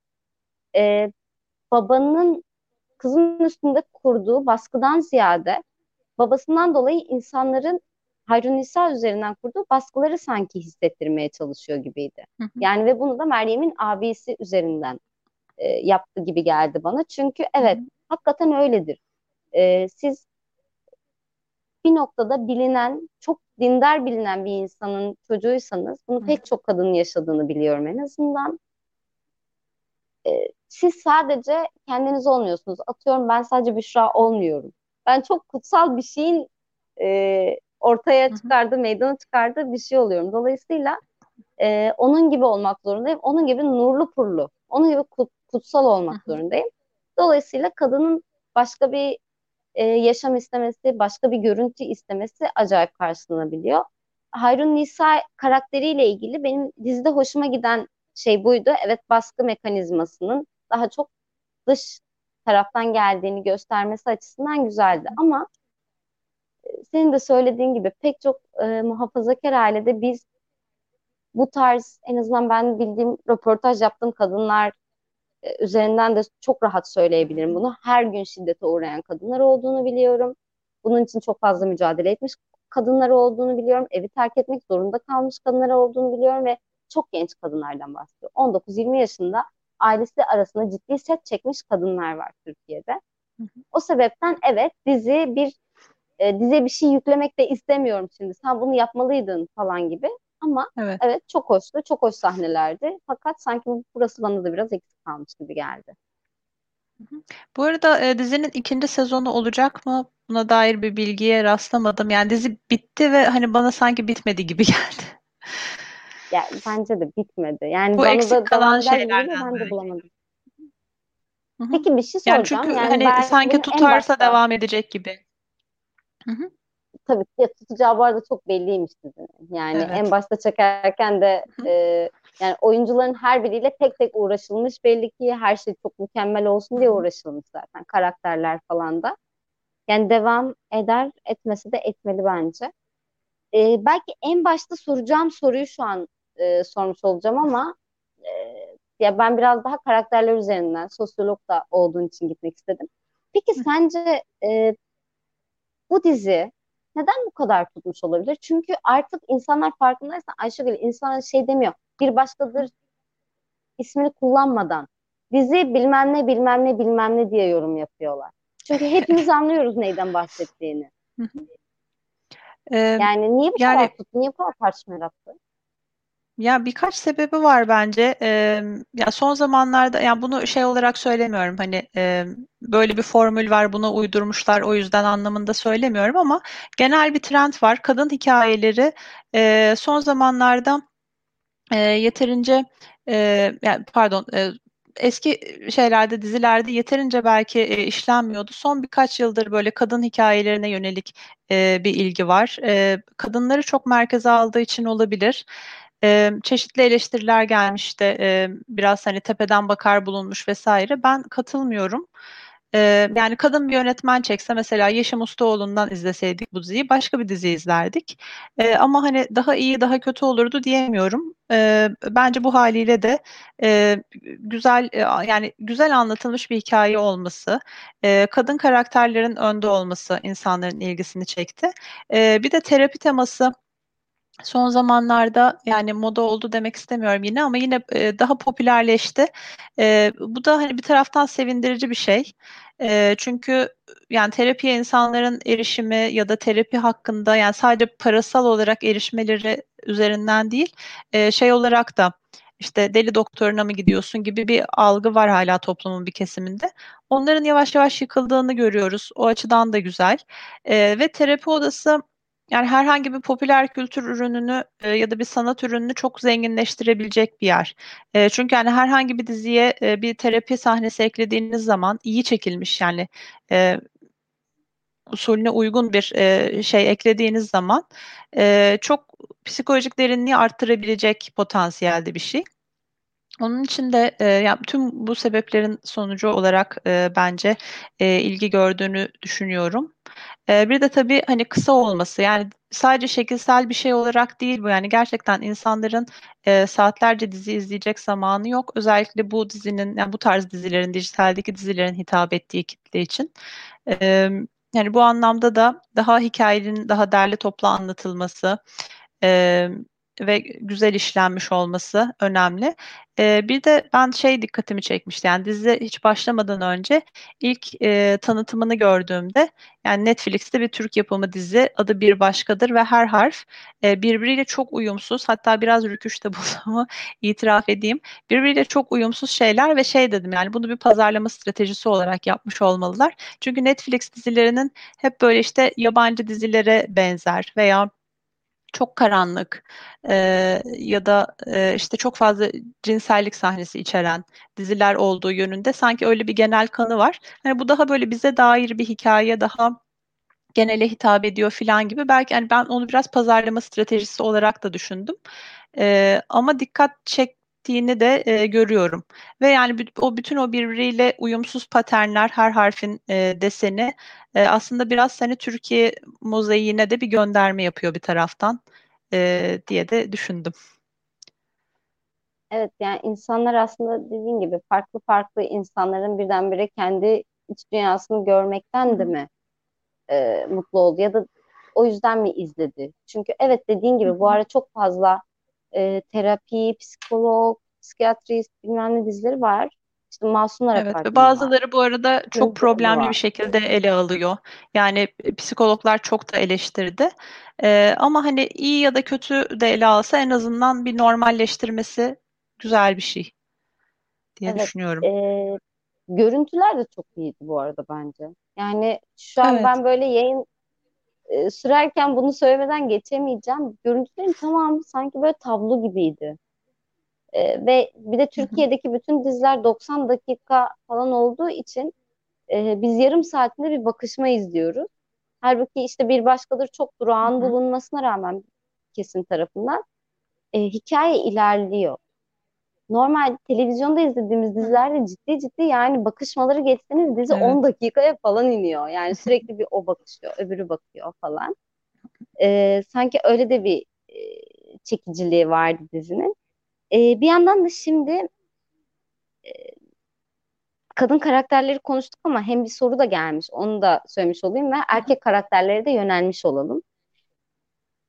e, babanın kızın üstünde kurduğu baskıdan ziyade babasından dolayı insanların Hayrunisa üzerinden kurduğu baskıları sanki hissettirmeye çalışıyor gibiydi. Hı hı. Yani ve bunu da Meryem'in abisi üzerinden e, yaptı gibi geldi bana. Çünkü evet hı. Hakikaten öyledir. E, siz bir noktada bilinen, çok dindar bilinen bir insanın çocuğuysanız bunu pek çok kadının yaşadığını biliyorum en azından. E, siz sadece kendiniz olmuyorsunuz. Atıyorum ben sadece Büşra olmuyorum. Ben çok kutsal bir şeyin e, ortaya çıkardığı, meydana çıkardığı bir şey oluyorum. Dolayısıyla e, onun gibi olmak zorundayım. Onun gibi nurlu purlu, onun gibi kut, kutsal olmak zorundayım. Dolayısıyla kadının başka bir e, yaşam istemesi, başka bir görüntü istemesi acayip karşılanabiliyor. Hayrun Nisa karakteriyle ilgili benim dizide hoşuma giden şey buydu. Evet baskı mekanizmasının daha çok dış taraftan geldiğini göstermesi açısından güzeldi. Ama e, senin de söylediğin gibi pek çok e, muhafazakar ailede biz bu tarz en azından ben bildiğim röportaj yaptığım kadınlar üzerinden de çok rahat söyleyebilirim bunu. Her gün şiddete uğrayan kadınlar olduğunu biliyorum. Bunun için çok fazla mücadele etmiş kadınlar olduğunu biliyorum. Evi terk etmek zorunda kalmış kadınlar olduğunu biliyorum ve çok genç kadınlardan bahsediyor. 19-20 yaşında ailesi arasında ciddi set çekmiş kadınlar var Türkiye'de. Hı hı. O sebepten evet dizi bir e, dize bir şey yüklemek de istemiyorum şimdi. Sen bunu yapmalıydın falan gibi. Ama evet, evet çok hoştu. Çok hoş sahnelerdi. Fakat sanki burası bana da biraz eksik kalmış gibi geldi. Bu arada e, dizinin ikinci sezonu olacak mı? Buna dair bir bilgiye rastlamadım. Yani dizi bitti ve hani bana sanki bitmedi gibi geldi. Ya bence de bitmedi. Yani Bu bana eksik da kalan şeylerden ben de bulamadım. Hı-hı. Peki bir şey soracağım. Yani çünkü yani hani sanki tutarsa başta... devam edecek gibi. Hı-hı. Tabii ya tutacağı bu arada çok belliymiş dizinin. Yani evet. en başta çekerken de e, yani oyuncuların her biriyle tek tek uğraşılmış belli ki her şey çok mükemmel olsun diye uğraşılmış zaten karakterler falan da. Yani devam eder etmesi de etmeli bence. E, belki en başta soracağım soruyu şu an e, sormuş olacağım ama e, ya ben biraz daha karakterler üzerinden sosyolog da olduğun için gitmek istedim. Peki sence e, bu dizi neden bu kadar tutmuş olabilir? Çünkü artık insanlar farkındaysa Ayşegül insanlar şey demiyor. Bir başkadır ismini kullanmadan dizi bilmem ne bilmem ne bilmem ne diye yorum yapıyorlar. Çünkü hepimiz anlıyoruz neyden bahsettiğini. yani niye bu yani, kadar tuttu? Niye bu kadar tartışma yarattı? Ya birkaç sebebi var bence. Ee, ya son zamanlarda yani bunu şey olarak söylemiyorum hani e, böyle bir formül var buna uydurmuşlar o yüzden anlamında söylemiyorum ama genel bir trend var. Kadın hikayeleri e, son zamanlarda e, yeterince e, yani pardon e, eski şeylerde dizilerde yeterince belki e, işlenmiyordu. Son birkaç yıldır böyle kadın hikayelerine yönelik e, bir ilgi var. E, kadınları çok merkeze aldığı için olabilir. E, çeşitli eleştiriler gelmişti. E, biraz hani tepeden bakar bulunmuş vesaire. Ben katılmıyorum. E, yani kadın bir yönetmen çekse mesela Yeşim Ustaoğlu'ndan izleseydik bu diziyi başka bir dizi izlerdik. E, ama hani daha iyi daha kötü olurdu diyemiyorum. E, bence bu haliyle de e, güzel e, yani güzel anlatılmış bir hikaye olması, e, kadın karakterlerin önde olması insanların ilgisini çekti. E, bir de terapi teması son zamanlarda yani moda oldu demek istemiyorum yine ama yine e, daha popülerleşti. E, bu da hani bir taraftan sevindirici bir şey. E, çünkü yani terapiye insanların erişimi ya da terapi hakkında yani sadece parasal olarak erişmeleri üzerinden değil e, şey olarak da işte deli doktoruna mı gidiyorsun gibi bir algı var hala toplumun bir kesiminde. Onların yavaş yavaş yıkıldığını görüyoruz. O açıdan da güzel. E, ve terapi odası yani herhangi bir popüler kültür ürününü e, ya da bir sanat ürününü çok zenginleştirebilecek bir yer. E, çünkü yani herhangi bir diziye e, bir terapi sahnesi eklediğiniz zaman iyi çekilmiş yani e, usulüne uygun bir e, şey eklediğiniz zaman e, çok psikolojik derinliği arttırabilecek potansiyelde bir şey. Onun için de e, yani tüm bu sebeplerin sonucu olarak e, bence e, ilgi gördüğünü düşünüyorum. Bir de tabii hani kısa olması yani sadece şekilsel bir şey olarak değil bu yani gerçekten insanların e, saatlerce dizi izleyecek zamanı yok. Özellikle bu dizinin yani bu tarz dizilerin dijitaldeki dizilerin hitap ettiği kitle için. E, yani bu anlamda da daha hikayenin daha derli toplu anlatılması, e, ve güzel işlenmiş olması önemli. E, bir de ben şey dikkatimi çekmişti yani dizi hiç başlamadan önce ilk e, tanıtımını gördüğümde yani Netflix'te bir Türk yapımı dizi adı Bir Başkadır ve her harf e, birbiriyle çok uyumsuz hatta biraz rüküşte bulduğumu itiraf edeyim. Birbiriyle çok uyumsuz şeyler ve şey dedim yani bunu bir pazarlama stratejisi olarak yapmış olmalılar. Çünkü Netflix dizilerinin hep böyle işte yabancı dizilere benzer veya çok karanlık e, ya da e, işte çok fazla cinsellik sahnesi içeren diziler olduğu yönünde sanki öyle bir genel kanı var. Hani bu daha böyle bize dair bir hikaye daha genele hitap ediyor filan gibi. Belki yani ben onu biraz pazarlama stratejisi olarak da düşündüm. E, ama dikkat çek ettiğini de e, görüyorum. Ve yani o bütün o birbiriyle uyumsuz paternler, her harfin e, deseni e, aslında biraz hani Türkiye mozaiğine de bir gönderme yapıyor bir taraftan e, diye de düşündüm. Evet yani insanlar aslında dediğin gibi farklı farklı insanların birdenbire kendi iç dünyasını görmekten de mi e, mutlu oldu ya da o yüzden mi izledi? Çünkü evet dediğin gibi bu ara çok fazla e, terapi, psikolog, psikiyatrist bilmem ne dizileri var. İşte Masumlar Evet ve bazıları var. bu arada çok problemli var. bir şekilde ele alıyor. Yani psikologlar çok da eleştirdi. Ee, ama hani iyi ya da kötü de ele alsa en azından bir normalleştirmesi güzel bir şey diye evet, düşünüyorum. E, görüntüler de çok iyiydi bu arada bence. Yani şu an evet. ben böyle yayın e, sürerken bunu söylemeden geçemeyeceğim. Görüntülerin tamamı sanki böyle tablo gibiydi. E, ve bir de Türkiye'deki bütün diziler 90 dakika falan olduğu için e, biz yarım saatinde bir bakışma izliyoruz. Halbuki işte bir başkadır çok durağan bulunmasına rağmen kesin tarafından e, hikaye ilerliyor. Normal televizyonda izlediğimiz dizilerde ciddi ciddi yani bakışmaları geçseniz dizi evet. 10 dakikaya falan iniyor. Yani sürekli bir o bakışıyor, öbürü bakıyor falan. E, sanki öyle de bir e, çekiciliği vardı dizinin. E, bir yandan da şimdi e, kadın karakterleri konuştuk ama hem bir soru da gelmiş. Onu da söylemiş olayım ve erkek karakterlere de yönelmiş olalım.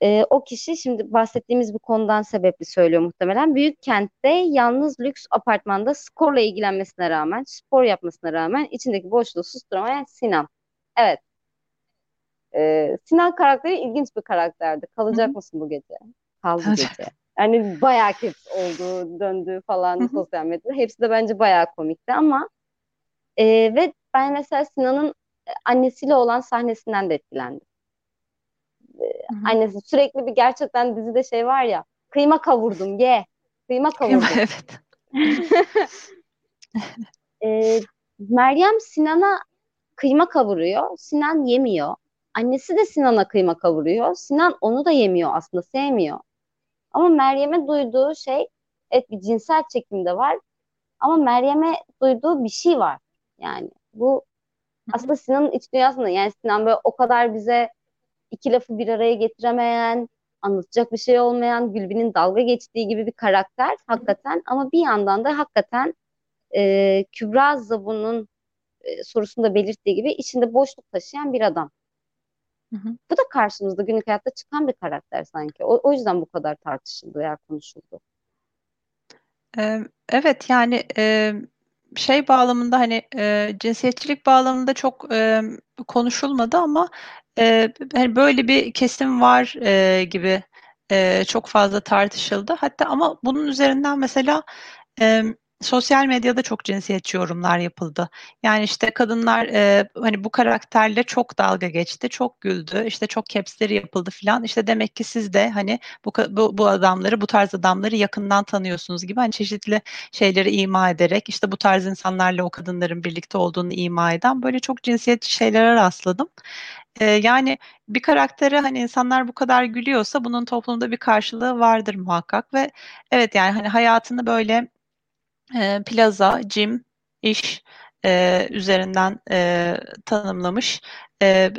E, o kişi şimdi bahsettiğimiz bir konudan sebepli söylüyor muhtemelen. Büyük kentte yalnız lüks apartmanda sporla ilgilenmesine rağmen, spor yapmasına rağmen içindeki boşluğu susturamayan Sinan. Evet. E, Sinan karakteri ilginç bir karakterdi. Kalacak Hı-hı. mısın bu gece? Kal bu gece. Yani bayağı kips oldu, döndü falan Hı-hı. sosyal medyada. Hepsi de bence bayağı komikti ama e, ve ben mesela Sinan'ın annesiyle olan sahnesinden de etkilendim. Annesi sürekli bir gerçekten dizide şey var ya kıyma kavurdum ye. Kıyma kavurdum. evet. e, Meryem Sinan'a kıyma kavuruyor. Sinan yemiyor. Annesi de Sinan'a kıyma kavuruyor. Sinan onu da yemiyor aslında sevmiyor. Ama Meryem'e duyduğu şey evet bir cinsel çekim de var ama Meryem'e duyduğu bir şey var. Yani bu aslında Sinan'ın iç dünyasında yani Sinan böyle o kadar bize iki lafı bir araya getiremeyen, anlatacak bir şey olmayan, Gülbin'in dalga geçtiği gibi bir karakter hakikaten ama bir yandan da hakikaten e, Kübra Zabun'un e, sorusunda belirttiği gibi içinde boşluk taşıyan bir adam. Hı hı. Bu da karşımızda günlük hayatta çıkan bir karakter sanki. O, o yüzden bu kadar tartışıldı veya konuşuldu. evet yani şey bağlamında hani cinsiyetçilik bağlamında çok konuşulmadı ama hani böyle bir kesim var gibi çok fazla tartışıldı. Hatta ama bunun üzerinden mesela sosyal medyada çok cinsiyetçi yorumlar yapıldı. Yani işte kadınlar e, hani bu karakterle çok dalga geçti, çok güldü, işte çok kepsleri yapıldı filan. İşte demek ki siz de hani bu, bu, bu adamları, bu tarz adamları yakından tanıyorsunuz gibi hani çeşitli şeyleri ima ederek işte bu tarz insanlarla o kadınların birlikte olduğunu ima eden böyle çok cinsiyetçi şeylere rastladım. Ee, yani bir karaktere hani insanlar bu kadar gülüyorsa bunun toplumda bir karşılığı vardır muhakkak ve evet yani hani hayatını böyle e, plaza, gym, iş e, üzerinden e, tanımlamış E,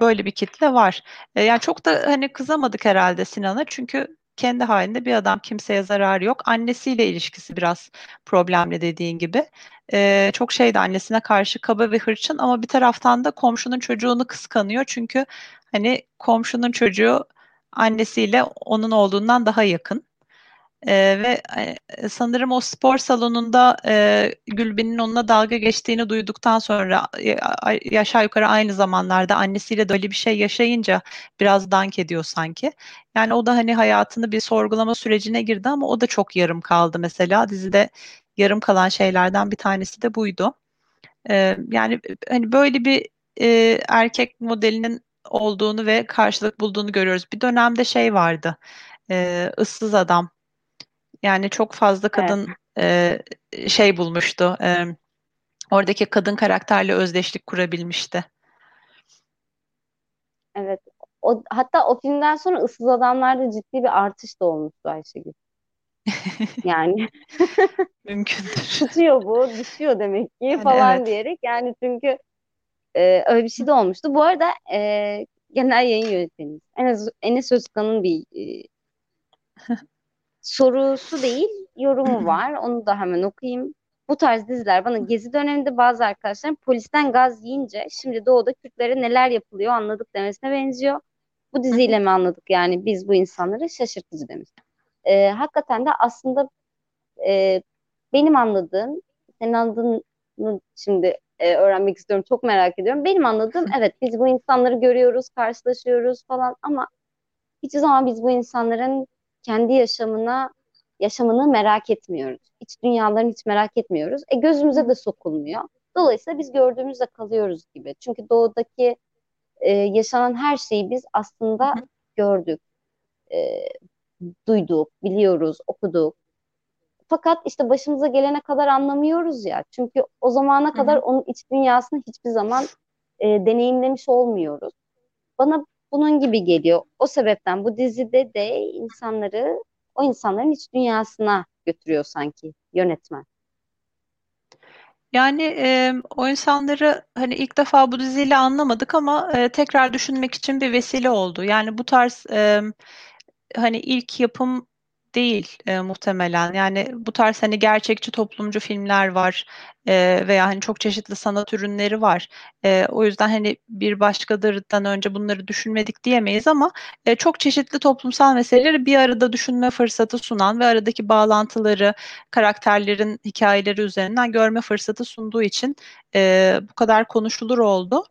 böyle bir kitle var. E, yani çok da hani kızamadık herhalde Sinan'a çünkü kendi halinde bir adam kimseye zararı yok. Annesiyle ilişkisi biraz problemli dediğin gibi. E, çok şeydi annesine karşı kaba ve hırçın ama bir taraftan da komşunun çocuğunu kıskanıyor. Çünkü hani komşunun çocuğu annesiyle onun olduğundan daha yakın. Ee, ve e, sanırım o spor salonunda e, Gülbin'in onunla dalga geçtiğini duyduktan sonra e, yukarı aynı zamanlarda annesiyle de öyle bir şey yaşayınca biraz dank ediyor sanki. Yani o da hani hayatını bir sorgulama sürecine girdi ama o da çok yarım kaldı mesela. Dizide yarım kalan şeylerden bir tanesi de buydu. Ee, yani hani böyle bir e, erkek modelinin olduğunu ve karşılık bulduğunu görüyoruz. Bir dönemde şey vardı. E, ıssız adam yani çok fazla kadın evet. e, şey bulmuştu. E, oradaki kadın karakterle özdeşlik kurabilmişti. Evet. O, hatta o filmden sonra ıssız adamlarda ciddi bir artış da olmuştu Ayşegül. Yani mümkündür. Tutuyor bu, düşüyor demek ki yani falan evet. diyerek. Yani çünkü e, öyle bir şey de olmuştu. Bu arada e, genel yayın yönetmenimiz Enes, Enes Özkan'ın bir e, sorusu değil, yorumu var. Onu da hemen okuyayım. Bu tarz diziler bana gezi döneminde bazı arkadaşlarım polisten gaz yiyince şimdi doğuda Kürtlere neler yapılıyor anladık demesine benziyor. Bu diziyle mi anladık yani biz bu insanları şaşırtıcı demiş. Ee, hakikaten de aslında e, benim anladığım, senin anladığını şimdi e, öğrenmek istiyorum. Çok merak ediyorum. Benim anladığım evet biz bu insanları görüyoruz, karşılaşıyoruz falan ama hiçbir zaman biz bu insanların kendi yaşamına yaşamını merak etmiyoruz. İç dünyalarını hiç merak etmiyoruz. E gözümüze de sokulmuyor. Dolayısıyla biz gördüğümüzde kalıyoruz gibi. Çünkü doğudaki e, yaşanan her şeyi biz aslında gördük, e, duyduk, biliyoruz, okuduk. Fakat işte başımıza gelene kadar anlamıyoruz ya. Çünkü o zamana kadar onun iç dünyasını hiçbir zaman e, deneyimlemiş olmuyoruz. Bana bunun gibi geliyor. O sebepten bu dizide de insanları o insanların iç dünyasına götürüyor sanki yönetmen. Yani e, o insanları hani ilk defa bu diziyle anlamadık ama e, tekrar düşünmek için bir vesile oldu. Yani bu tarz e, hani ilk yapım değil e, muhtemelen. Yani bu tarz hani gerçekçi toplumcu filmler var e, veya hani çok çeşitli sanat ürünleri var. E, o yüzden hani bir başkadırdan önce bunları düşünmedik diyemeyiz ama e, çok çeşitli toplumsal meseleleri bir arada düşünme fırsatı sunan ve aradaki bağlantıları karakterlerin hikayeleri üzerinden görme fırsatı sunduğu için e, bu kadar konuşulur oldu.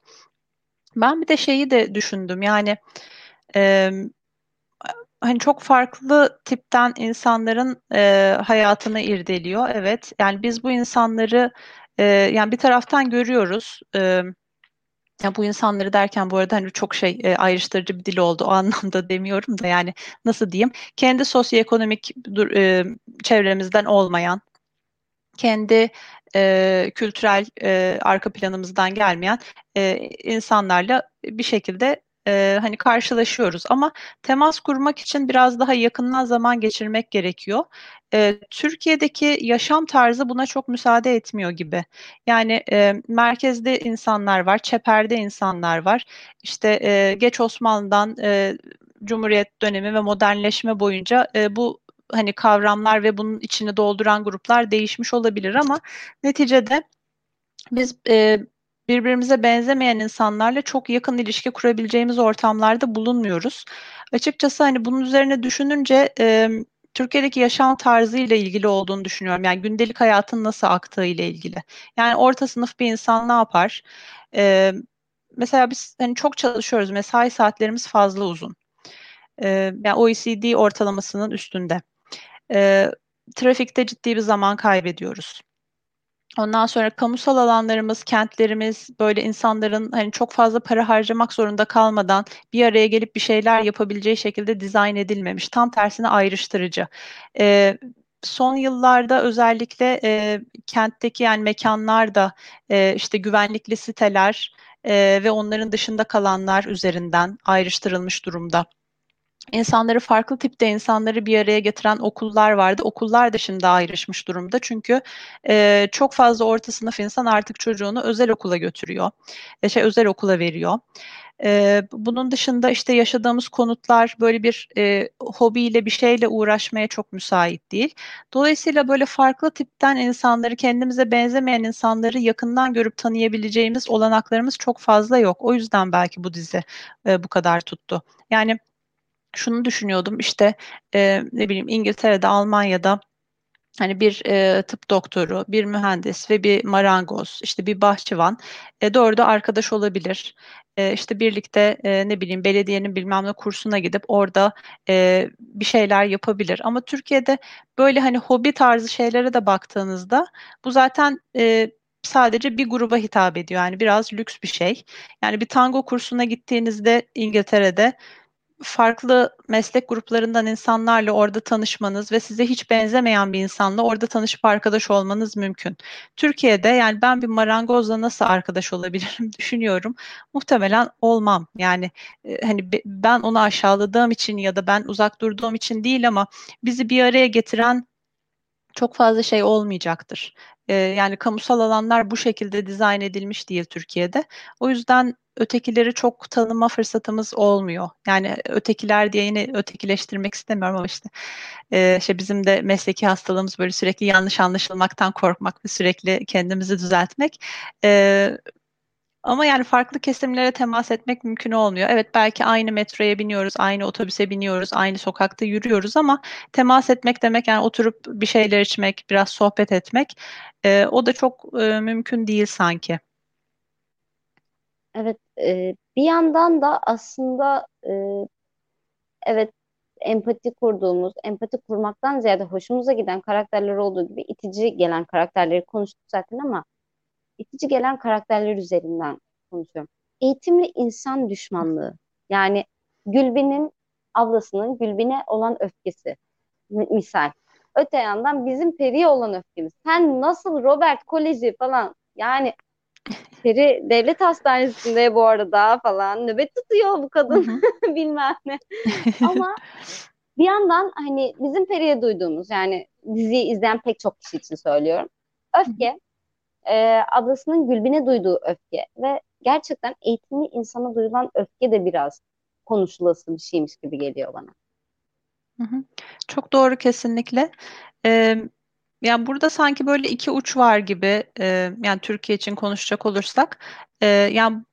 Ben bir de şeyi de düşündüm yani hani çok farklı tipten insanların e, hayatını irdeliyor. Evet, yani biz bu insanları e, yani bir taraftan görüyoruz. E, ya bu insanları derken bu arada hani çok şey e, ayrıştırıcı bir dil oldu o anlamda demiyorum da yani nasıl diyeyim kendi sosyoekonomik e, çevremizden olmayan kendi e, kültürel e, arka planımızdan gelmeyen e, insanlarla bir şekilde e, hani karşılaşıyoruz ama temas kurmak için biraz daha yakından zaman geçirmek gerekiyor. E, Türkiye'deki yaşam tarzı buna çok müsaade etmiyor gibi. Yani e, merkezde insanlar var, çeperde insanlar var. İşte e, geç Osmanlı'dan e, Cumhuriyet dönemi ve modernleşme boyunca e, bu hani kavramlar ve bunun içini dolduran gruplar değişmiş olabilir ama neticede biz e, birbirimize benzemeyen insanlarla çok yakın ilişki kurabileceğimiz ortamlarda bulunmuyoruz. Açıkçası hani bunun üzerine düşününce e, Türkiye'deki yaşam tarzı ile ilgili olduğunu düşünüyorum. Yani gündelik hayatın nasıl aktığı ile ilgili. Yani orta sınıf bir insan ne yapar? E, mesela biz hani çok çalışıyoruz. Mesai saatlerimiz fazla uzun. E, yani OECD ortalamasının üstünde. E, trafikte ciddi bir zaman kaybediyoruz. Ondan sonra kamusal alanlarımız, kentlerimiz böyle insanların hani çok fazla para harcamak zorunda kalmadan bir araya gelip bir şeyler yapabileceği şekilde dizayn edilmemiş. Tam tersine ayrıştırıcı. Ee, son yıllarda özellikle e, kentteki yani mekanlar da e, işte güvenlikli siteler e, ve onların dışında kalanlar üzerinden ayrıştırılmış durumda. İnsanları farklı tipte insanları bir araya getiren okullar vardı. Okullar da şimdi ayrışmış durumda. Çünkü e, çok fazla orta sınıf insan artık çocuğunu özel okula götürüyor. E, şey özel okula veriyor. E, bunun dışında işte yaşadığımız konutlar böyle bir e, hobiyle bir şeyle uğraşmaya çok müsait değil. Dolayısıyla böyle farklı tipten insanları, kendimize benzemeyen insanları yakından görüp tanıyabileceğimiz olanaklarımız çok fazla yok. O yüzden belki bu dizi e, bu kadar tuttu. Yani şunu düşünüyordum işte e, ne bileyim İngiltere'de, Almanya'da hani bir e, tıp doktoru, bir mühendis ve bir marangoz, işte bir bahçıvan e, doğru da arkadaş olabilir. E, işte birlikte e, ne bileyim belediyenin bilmem ne kursuna gidip orada e, bir şeyler yapabilir. Ama Türkiye'de böyle hani hobi tarzı şeylere de baktığınızda bu zaten e, sadece bir gruba hitap ediyor. Yani biraz lüks bir şey. Yani bir tango kursuna gittiğinizde İngiltere'de farklı meslek gruplarından insanlarla orada tanışmanız ve size hiç benzemeyen bir insanla orada tanışıp arkadaş olmanız mümkün. Türkiye'de yani ben bir marangozla nasıl arkadaş olabilirim düşünüyorum. Muhtemelen olmam. Yani e, hani ben onu aşağıladığım için ya da ben uzak durduğum için değil ama bizi bir araya getiren çok fazla şey olmayacaktır. Ee, yani kamusal alanlar bu şekilde dizayn edilmiş değil Türkiye'de. O yüzden ötekileri çok tanıma fırsatımız olmuyor. Yani ötekiler diye yine ötekileştirmek istemiyorum ama işte e, işte bizim de mesleki hastalığımız böyle sürekli yanlış anlaşılmaktan korkmak ve sürekli kendimizi düzeltmek. E, ama yani farklı kesimlere temas etmek mümkün olmuyor. Evet belki aynı metroya biniyoruz, aynı otobüse biniyoruz, aynı sokakta yürüyoruz ama temas etmek demek yani oturup bir şeyler içmek, biraz sohbet etmek e, o da çok e, mümkün değil sanki. Evet, e, bir yandan da aslında e, evet empati kurduğumuz, empati kurmaktan ziyade hoşumuza giden karakterler olduğu gibi itici gelen karakterleri konuştuk zaten ama itici gelen karakterler üzerinden konuşuyorum. Eğitimli insan düşmanlığı. Yani Gülbin'in ablasının Gülbin'e olan öfkesi. Misal. Öte yandan bizim Peri'ye olan öfkemiz. Sen nasıl Robert Koleji falan yani Peri devlet hastanesinde bu arada falan nöbet tutuyor bu kadın bilmem ne. Ama bir yandan hani bizim Peri'ye duyduğumuz yani diziyi izleyen pek çok kişi için söylüyorum. Öfke e, ablasının Gülbin'e duyduğu öfke ve gerçekten eğitimli insana duyulan öfke de biraz konuşulası bir şeymiş gibi geliyor bana. Çok doğru kesinlikle. Ee, yani burada sanki böyle iki uç var gibi. E, yani Türkiye için konuşacak olursak, e, yani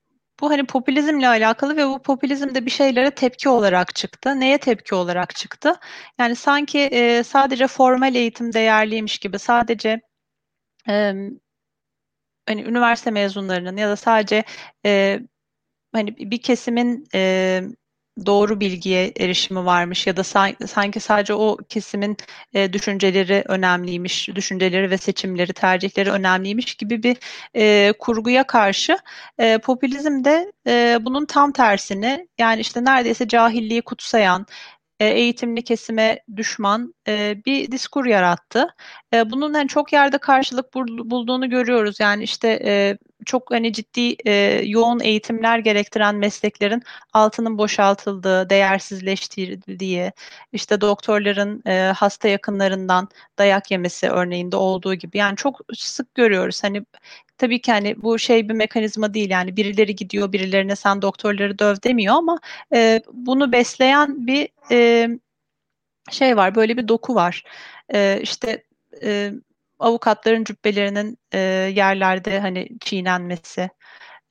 bu hani popülizmle alakalı ve bu popülizm de bir şeylere tepki olarak çıktı. Neye tepki olarak çıktı? Yani sanki e, sadece formal eğitim değerliymiş gibi, sadece hani üniversite mezunlarının ya da sadece e, hani bir kesimin e, doğru bilgiye erişimi varmış ya da sanki sadece o kesimin e, düşünceleri önemliymiş, düşünceleri ve seçimleri, tercihleri önemliymiş gibi bir e, kurguya karşı e, popülizm de e, bunun tam tersini yani işte neredeyse cahilliği kutsayan, e, eğitimli kesime düşman e, bir diskur yarattı. E, bunun hani çok yerde karşılık bulduğunu görüyoruz. Yani işte çok hani ciddi yoğun eğitimler gerektiren mesleklerin altının boşaltıldığı, değersizleştirildiği, işte doktorların hasta yakınlarından dayak yemesi örneğinde olduğu gibi. Yani çok sık görüyoruz. Hani tabii ki hani bu şey bir mekanizma değil yani birileri gidiyor birilerine sen doktorları döv demiyor ama e, bunu besleyen bir e, şey var böyle bir doku var e, işte e, avukatların cübbelerinin e, yerlerde hani çiğnenmesi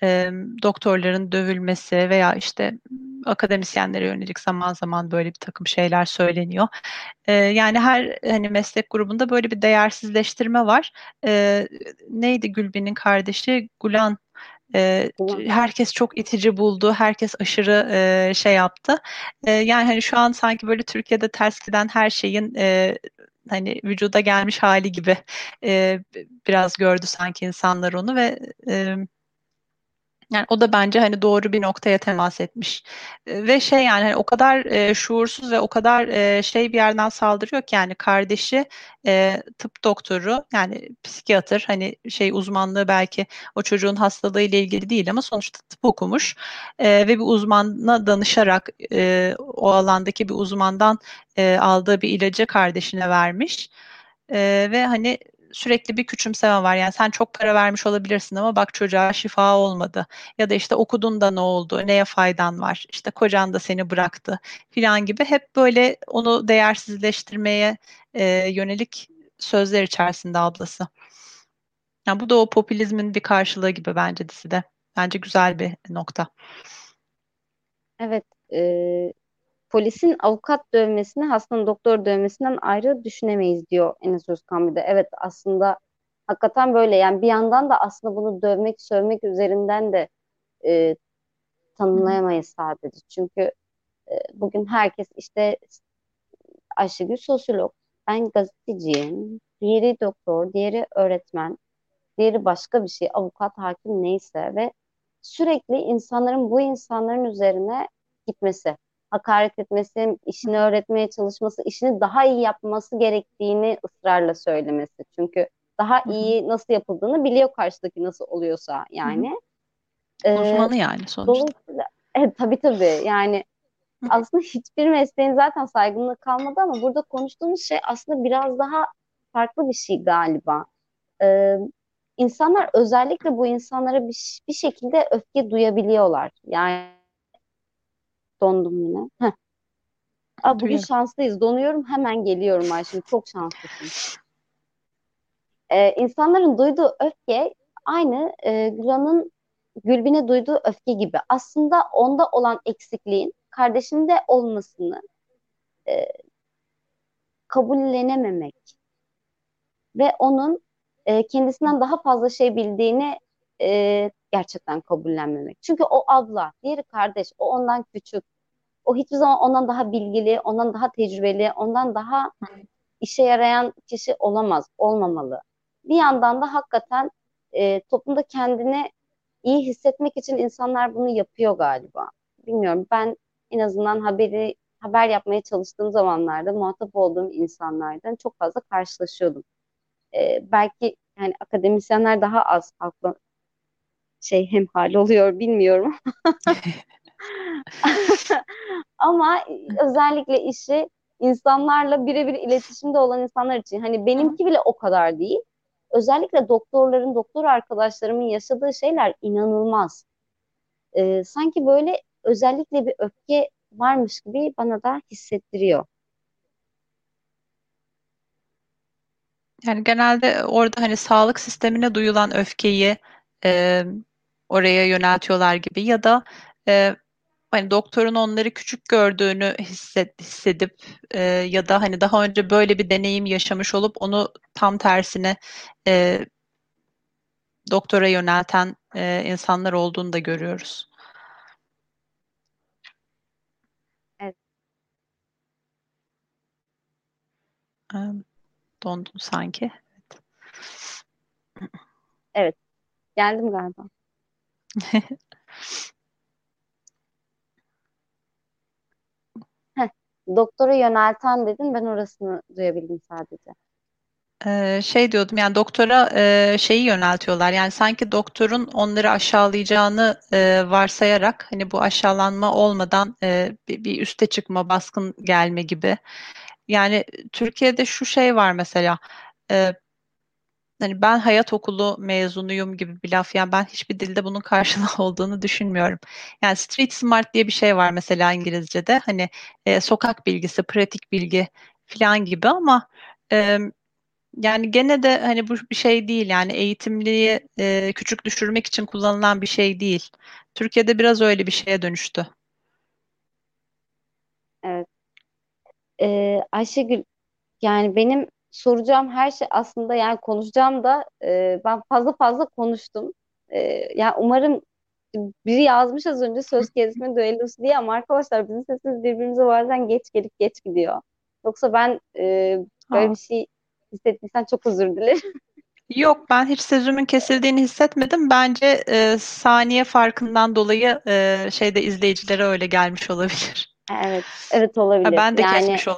e, doktorların dövülmesi veya işte akademisyenlere yönelik zaman zaman böyle bir takım şeyler söyleniyor. E, yani her hani meslek grubunda böyle bir değersizleştirme var. E, neydi Gülbin'in kardeşi Gulan e, herkes çok itici buldu, herkes aşırı e, şey yaptı. E, yani hani şu an sanki böyle Türkiye'de ters giden her şeyin e, hani vücuda gelmiş hali gibi e, biraz gördü sanki insanlar onu ve e, Yani o da bence hani doğru bir noktaya temas etmiş. Ve şey yani hani o kadar e, şuursuz ve o kadar e, şey bir yerden saldırıyor ki yani kardeşi e, tıp doktoru yani psikiyatr hani şey uzmanlığı belki o çocuğun hastalığı ile ilgili değil ama sonuçta tıp okumuş e, ve bir uzmana danışarak e, o alandaki bir uzmandan e, aldığı bir ilacı kardeşine vermiş. E, ve hani sürekli bir küçümseme var. Yani sen çok para vermiş olabilirsin ama bak çocuğa şifa olmadı. Ya da işte okudun da ne oldu? Neye faydan var? İşte kocan da seni bıraktı filan gibi hep böyle onu değersizleştirmeye e, yönelik sözler içerisinde ablası. Yani bu da o popülizmin bir karşılığı gibi bence dizide. Bence güzel bir nokta. Evet, e, polisin avukat dövmesini hastanın doktor dövmesinden ayrı düşünemeyiz diyor Enes Özkan bir de. Evet aslında hakikaten böyle yani bir yandan da aslında bunu dövmek, sövmek üzerinden de e, tanımlayamayız sadece. Çünkü e, bugün herkes işte Ayşegül sosyolog, ben gazeteciyim, diğeri doktor, diğeri öğretmen, diğeri başka bir şey, avukat, hakim neyse ve sürekli insanların bu insanların üzerine gitmesi hakaret etmesi, işini öğretmeye çalışması, işini daha iyi yapması gerektiğini ısrarla söylemesi. Çünkü daha iyi nasıl yapıldığını biliyor karşıdaki nasıl oluyorsa yani. Ee, Uzmanı yani sonuçta. Dolayısıyla evet, tabii tabii yani aslında hiçbir mesleğin zaten saygınlığı kalmadı ama burada konuştuğumuz şey aslında biraz daha farklı bir şey galiba. Ee, insanlar özellikle bu insanlara bir, bir şekilde öfke duyabiliyorlar. Yani Dondum yine. Heh. Aa, bugün şanslıyız. Donuyorum hemen geliyorum Ayşe. Çok şanslısın. Ee, insanların duyduğu öfke aynı e, Gülan'ın Gülbin'e duyduğu öfke gibi. Aslında onda olan eksikliğin kardeşinde olmasını e, kabullenememek ve onun e, kendisinden daha fazla şey bildiğini e, gerçekten kabullenmemek. Çünkü o abla, diğeri kardeş, o ondan küçük. O hiçbir zaman ondan daha bilgili, ondan daha tecrübeli, ondan daha işe yarayan kişi olamaz, olmamalı. Bir yandan da hakikaten e, toplumda kendini iyi hissetmek için insanlar bunu yapıyor galiba. Bilmiyorum ben en azından haberi haber yapmaya çalıştığım zamanlarda muhatap olduğum insanlardan çok fazla karşılaşıyordum. Ee, belki yani akademisyenler daha az halkla şey hem hal oluyor bilmiyorum. Ama özellikle işi insanlarla birebir iletişimde olan insanlar için hani benimki bile o kadar değil. Özellikle doktorların, doktor arkadaşlarımın yaşadığı şeyler inanılmaz. Ee, sanki böyle özellikle bir öfke varmış gibi bana da hissettiriyor. Yani genelde orada hani sağlık sistemine duyulan öfkeyi e, oraya yöneltiyorlar gibi ya da e, hani doktorun onları küçük gördüğünü hisset, hissedip e, ya da hani daha önce böyle bir deneyim yaşamış olup onu tam tersine e, doktora yönelten e, insanlar olduğunu da görüyoruz. Evet. Dondum sanki. Evet. evet. Geldim galiba. doktora yönelten dedin ben orasını duyabildim sadece. Ee, şey diyordum yani doktora e, şeyi yöneltiyorlar yani sanki doktorun onları aşağılayacağını e, varsayarak hani bu aşağılanma olmadan e, bir, bir üste çıkma baskın gelme gibi yani Türkiye'de şu şey var mesela e, hani ben hayat okulu mezunuyum gibi bir laf yani ben hiçbir dilde bunun karşılığı olduğunu düşünmüyorum. Yani street smart diye bir şey var mesela İngilizce'de hani e, sokak bilgisi, pratik bilgi falan gibi ama e, yani gene de hani bu bir şey değil yani eğitimliği e, küçük düşürmek için kullanılan bir şey değil. Türkiye'de biraz öyle bir şeye dönüştü. Evet. Ee, Ayşegül yani benim soracağım her şey aslında yani konuşacağım da e, ben fazla fazla konuştum. E, yani umarım biri yazmış az önce söz kesme düellosu diye ama arkadaşlar bizim sesimiz birbirimize bazen geç gelip geç gidiyor. Yoksa ben e, böyle ha. bir şey hissettiysen çok özür dilerim. Yok ben hiç sözümün kesildiğini hissetmedim. Bence e, saniye farkından dolayı e, şeyde izleyicilere öyle gelmiş olabilir. Evet, evet olabilir. ben de yani, kesmiş e,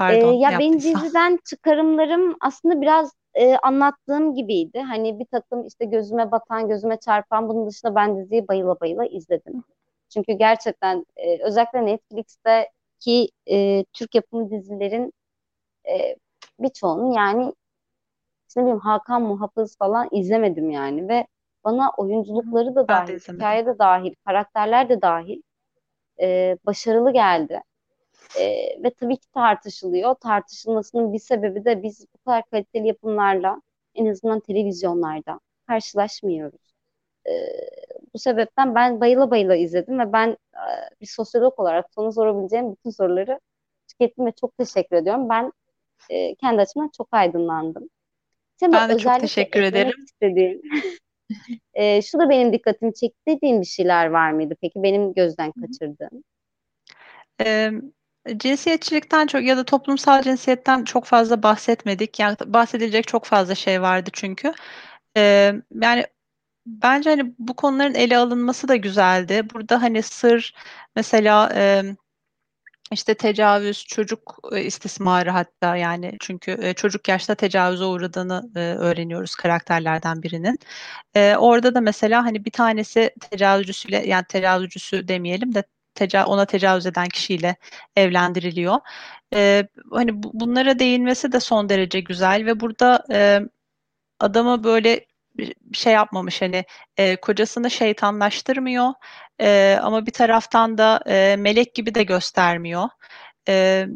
olabilirim. e, Pardon ya benim yaptıysam. diziden çıkarımlarım aslında biraz e, anlattığım gibiydi. Hani bir takım işte gözüme batan, gözüme çarpan bunun dışında ben diziyi bayıla bayıla izledim. Çünkü gerçekten e, özellikle Netflix'teki e, Türk yapımı dizilerin e, birçoğunun yani işte bileyim Hakan Muhafız falan izlemedim yani ve bana oyunculukları da Ben de dahil, izlemedim. hikaye de dahil, karakterler de dahil e, başarılı geldi. E, ve tabii ki tartışılıyor. Tartışılmasının bir sebebi de biz bu kadar kaliteli yapımlarla en azından televizyonlarda karşılaşmıyoruz. E, bu sebepten ben bayıla bayıla izledim ve ben e, bir sosyolog olarak sana sorabileceğim bütün soruları tükettim ve çok teşekkür ediyorum. Ben e, kendi açımdan çok aydınlandım. Senin Ben de çok teşekkür ederim. istediğin, e, şu da benim dikkatimi çekti dediğin bir şeyler var mıydı? Peki benim gözden kaçırdığım. Ee, cinsiyetçilikten çok ya da toplumsal cinsiyetten çok fazla bahsetmedik. Yani bahsedilecek çok fazla şey vardı çünkü. Ee, yani bence hani bu konuların ele alınması da güzeldi. Burada hani sır mesela e, işte tecavüz, çocuk e, istismarı hatta yani çünkü e, çocuk yaşta tecavüze uğradığını e, öğreniyoruz karakterlerden birinin. Orada da mesela hani bir tanesi tecavüzcüsüyle yani tecavüzcüsü demeyelim de teca ona tecavüz eden kişiyle evlendiriliyor. E, hani bu, bunlara değinmesi de son derece güzel ve burada e, adamı böyle şey yapmamış hani e, kocasını şeytanlaştırmıyor e, ama bir taraftan da e, melek gibi de göstermiyor. E,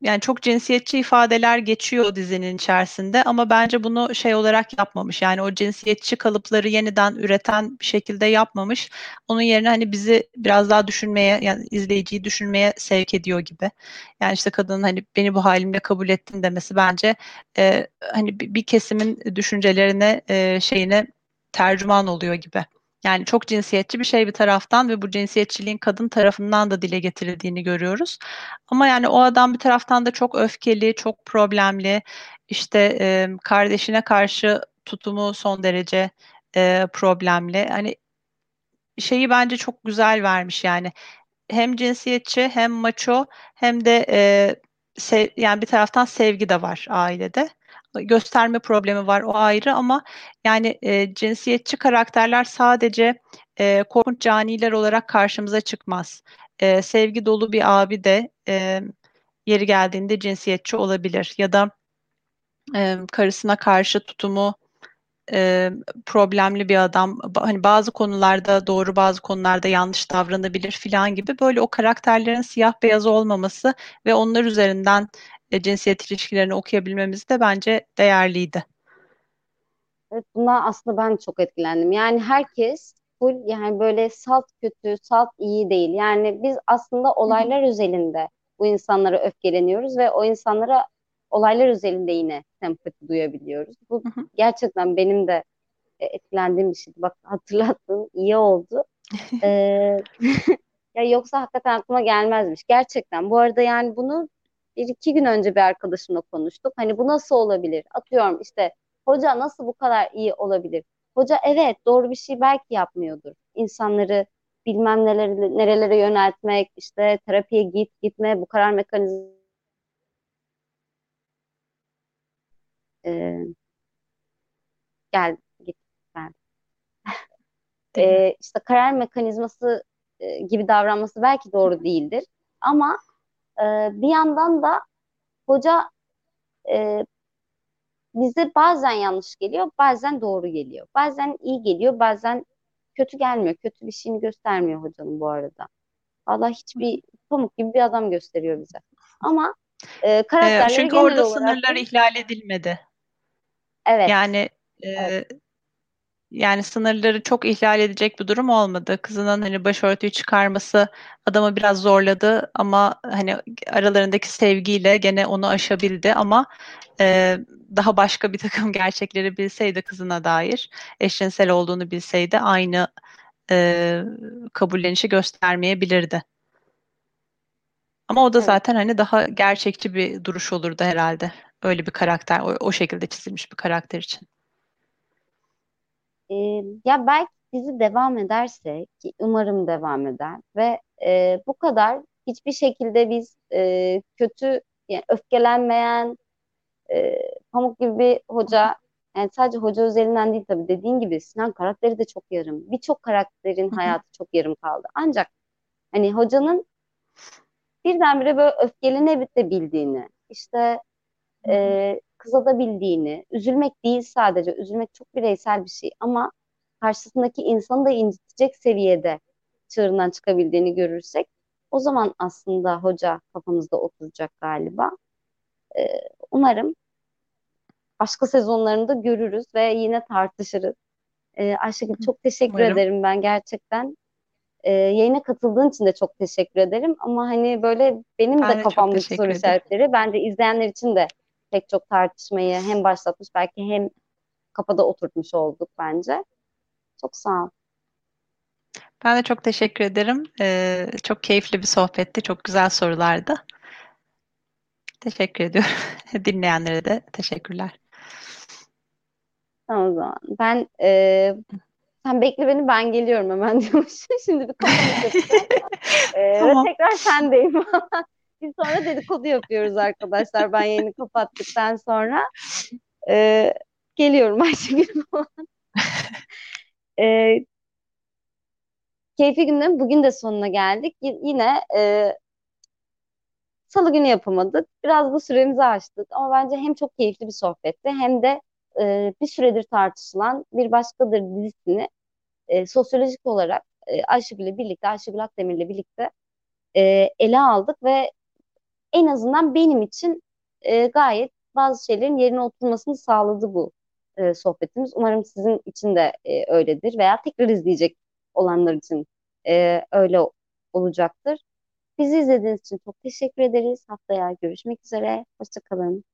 yani çok cinsiyetçi ifadeler geçiyor dizinin içerisinde ama bence bunu şey olarak yapmamış. Yani o cinsiyetçi kalıpları yeniden üreten bir şekilde yapmamış. Onun yerine hani bizi biraz daha düşünmeye yani izleyiciyi düşünmeye sevk ediyor gibi. Yani işte kadının hani beni bu halimle kabul ettin demesi bence e, hani bir kesimin düşüncelerine e, şeyine tercüman oluyor gibi. Yani çok cinsiyetçi bir şey bir taraftan ve bu cinsiyetçiliğin kadın tarafından da dile getirildiğini görüyoruz. Ama yani o adam bir taraftan da çok öfkeli, çok problemli. İşte e, kardeşine karşı tutumu son derece e, problemli. Hani şeyi bence çok güzel vermiş yani. Hem cinsiyetçi hem maço hem de e, sev, yani bir taraftan sevgi de var ailede. Gösterme problemi var o ayrı ama yani e, cinsiyetçi karakterler sadece e, korkunç caniler olarak karşımıza çıkmaz. E, sevgi dolu bir abi de e, yeri geldiğinde cinsiyetçi olabilir ya da e, karısına karşı tutumu e, problemli bir adam. Hani bazı konularda doğru, bazı konularda yanlış davranabilir filan gibi böyle o karakterlerin siyah beyaz olmaması ve onlar üzerinden e, cinsiyet ilişkilerini okuyabilmemiz de bence değerliydi. Evet, buna aslında ben çok etkilendim. Yani herkes full yani böyle salt kötü, salt iyi değil. Yani biz aslında olaylar özelinde bu insanlara öfkeleniyoruz ve o insanlara olaylar özelinde yine sempati duyabiliyoruz. Bu Hı hı. gerçekten benim de e, etkilendiğim bir şeydi. Bak hatırlattın, iyi oldu. Ee, ya yoksa hakikaten aklıma gelmezmiş. Gerçekten. Bu arada yani bunu bir iki gün önce bir arkadaşımla konuştuk. Hani bu nasıl olabilir? Atıyorum işte hoca nasıl bu kadar iyi olabilir? Hoca evet doğru bir şey belki yapmıyordur. İnsanları bilmem neleri, nerelere yöneltmek, işte terapiye git gitme bu karar mekanizması e, gel git. Dinliyorum. E, işte karar mekanizması e, gibi davranması belki doğru değildir. Ama e, bir yandan da hoca e, bize bazen yanlış geliyor, bazen doğru geliyor. Bazen iyi geliyor, bazen kötü gelmiyor. Kötü bir şeyini göstermiyor hocanın bu arada. Allah hiçbir pamuk gibi bir adam gösteriyor bize. Ama e, E, karakterleri çünkü genel orada olarak sınırlar ihlal edilmedi. Evet, Yani evet, e, yani sınırları çok ihlal edecek bir durum olmadı. Kızının hani başörtüyü çıkarması adamı biraz zorladı ama hani aralarındaki sevgiyle gene onu aşabildi ama e, daha başka bir takım gerçekleri bilseydi kızına dair, eşcinsel olduğunu bilseydi aynı e, kabullenişi göstermeyebilirdi. Ama o da zaten hani daha gerçekçi bir duruş olurdu herhalde. Öyle bir karakter, o, o şekilde çizilmiş bir karakter için? Ee, ya belki dizi devam ederse ki umarım devam eder ve e, bu kadar hiçbir şekilde biz e, kötü yani öfkelenmeyen e, Pamuk gibi bir hoca yani sadece hoca özelinden değil tabii dediğin gibi Sinan karakteri de çok yarım. Birçok karakterin hayatı çok yarım kaldı. Ancak hani hocanın birdenbire böyle öfkelenebildiğini, işte e, kızadabildiğini, üzülmek değil sadece, üzülmek çok bireysel bir şey ama karşısındaki insanı da incitecek seviyede çığırından çıkabildiğini görürsek o zaman aslında hoca kafamızda oturacak galiba. E, umarım başka sezonlarında görürüz ve yine tartışırız. E, Ayşegül çok teşekkür Umarım. ederim ben gerçekten. E, yayına katıldığın için de çok teşekkür ederim. Ama hani böyle benim Ben de kafamdaki soru işaretleri bence izleyenler için de pek çok tartışmayı hem başlatmış belki hem kafada oturtmuş olduk bence. Çok sağ ol. Ben de çok teşekkür ederim. Ee, çok keyifli bir sohbetti, çok güzel sorulardı. Teşekkür ediyorum. Dinleyenlere de teşekkürler. Tamam o zaman. Ben e, sen bekle beni ben geliyorum hemen diyormuş. Şimdi bir kafanı yapacağım. E, Tamam. Ve tekrar sendeyim. Biz sonra dedikodu yapıyoruz arkadaşlar. Ben yayını kapattıktan sonra. E, geliyorum Ayşegül falan. E, keyifli günlerin bugün de sonuna geldik. Y- yine e, Salı günü yapamadık. Biraz da süremizi aştık ama bence hem çok keyifli bir sohbetti hem de e, bir süredir tartışılan Bir Başkadır dizisini e, sosyolojik olarak e, Ayşegül'le birlikte, Ayşegül Akdemir'le birlikte e, ele aldık ve en azından benim için e, gayet bazı şeylerin yerine oturmasını sağladı bu e, sohbetimiz. Umarım sizin için de e, öyledir veya tekrar izleyecek olanlar için e, öyle olacaktır. Bizi izlediğiniz için çok teşekkür ederiz. Haftaya görüşmek üzere. Hoşça kalın.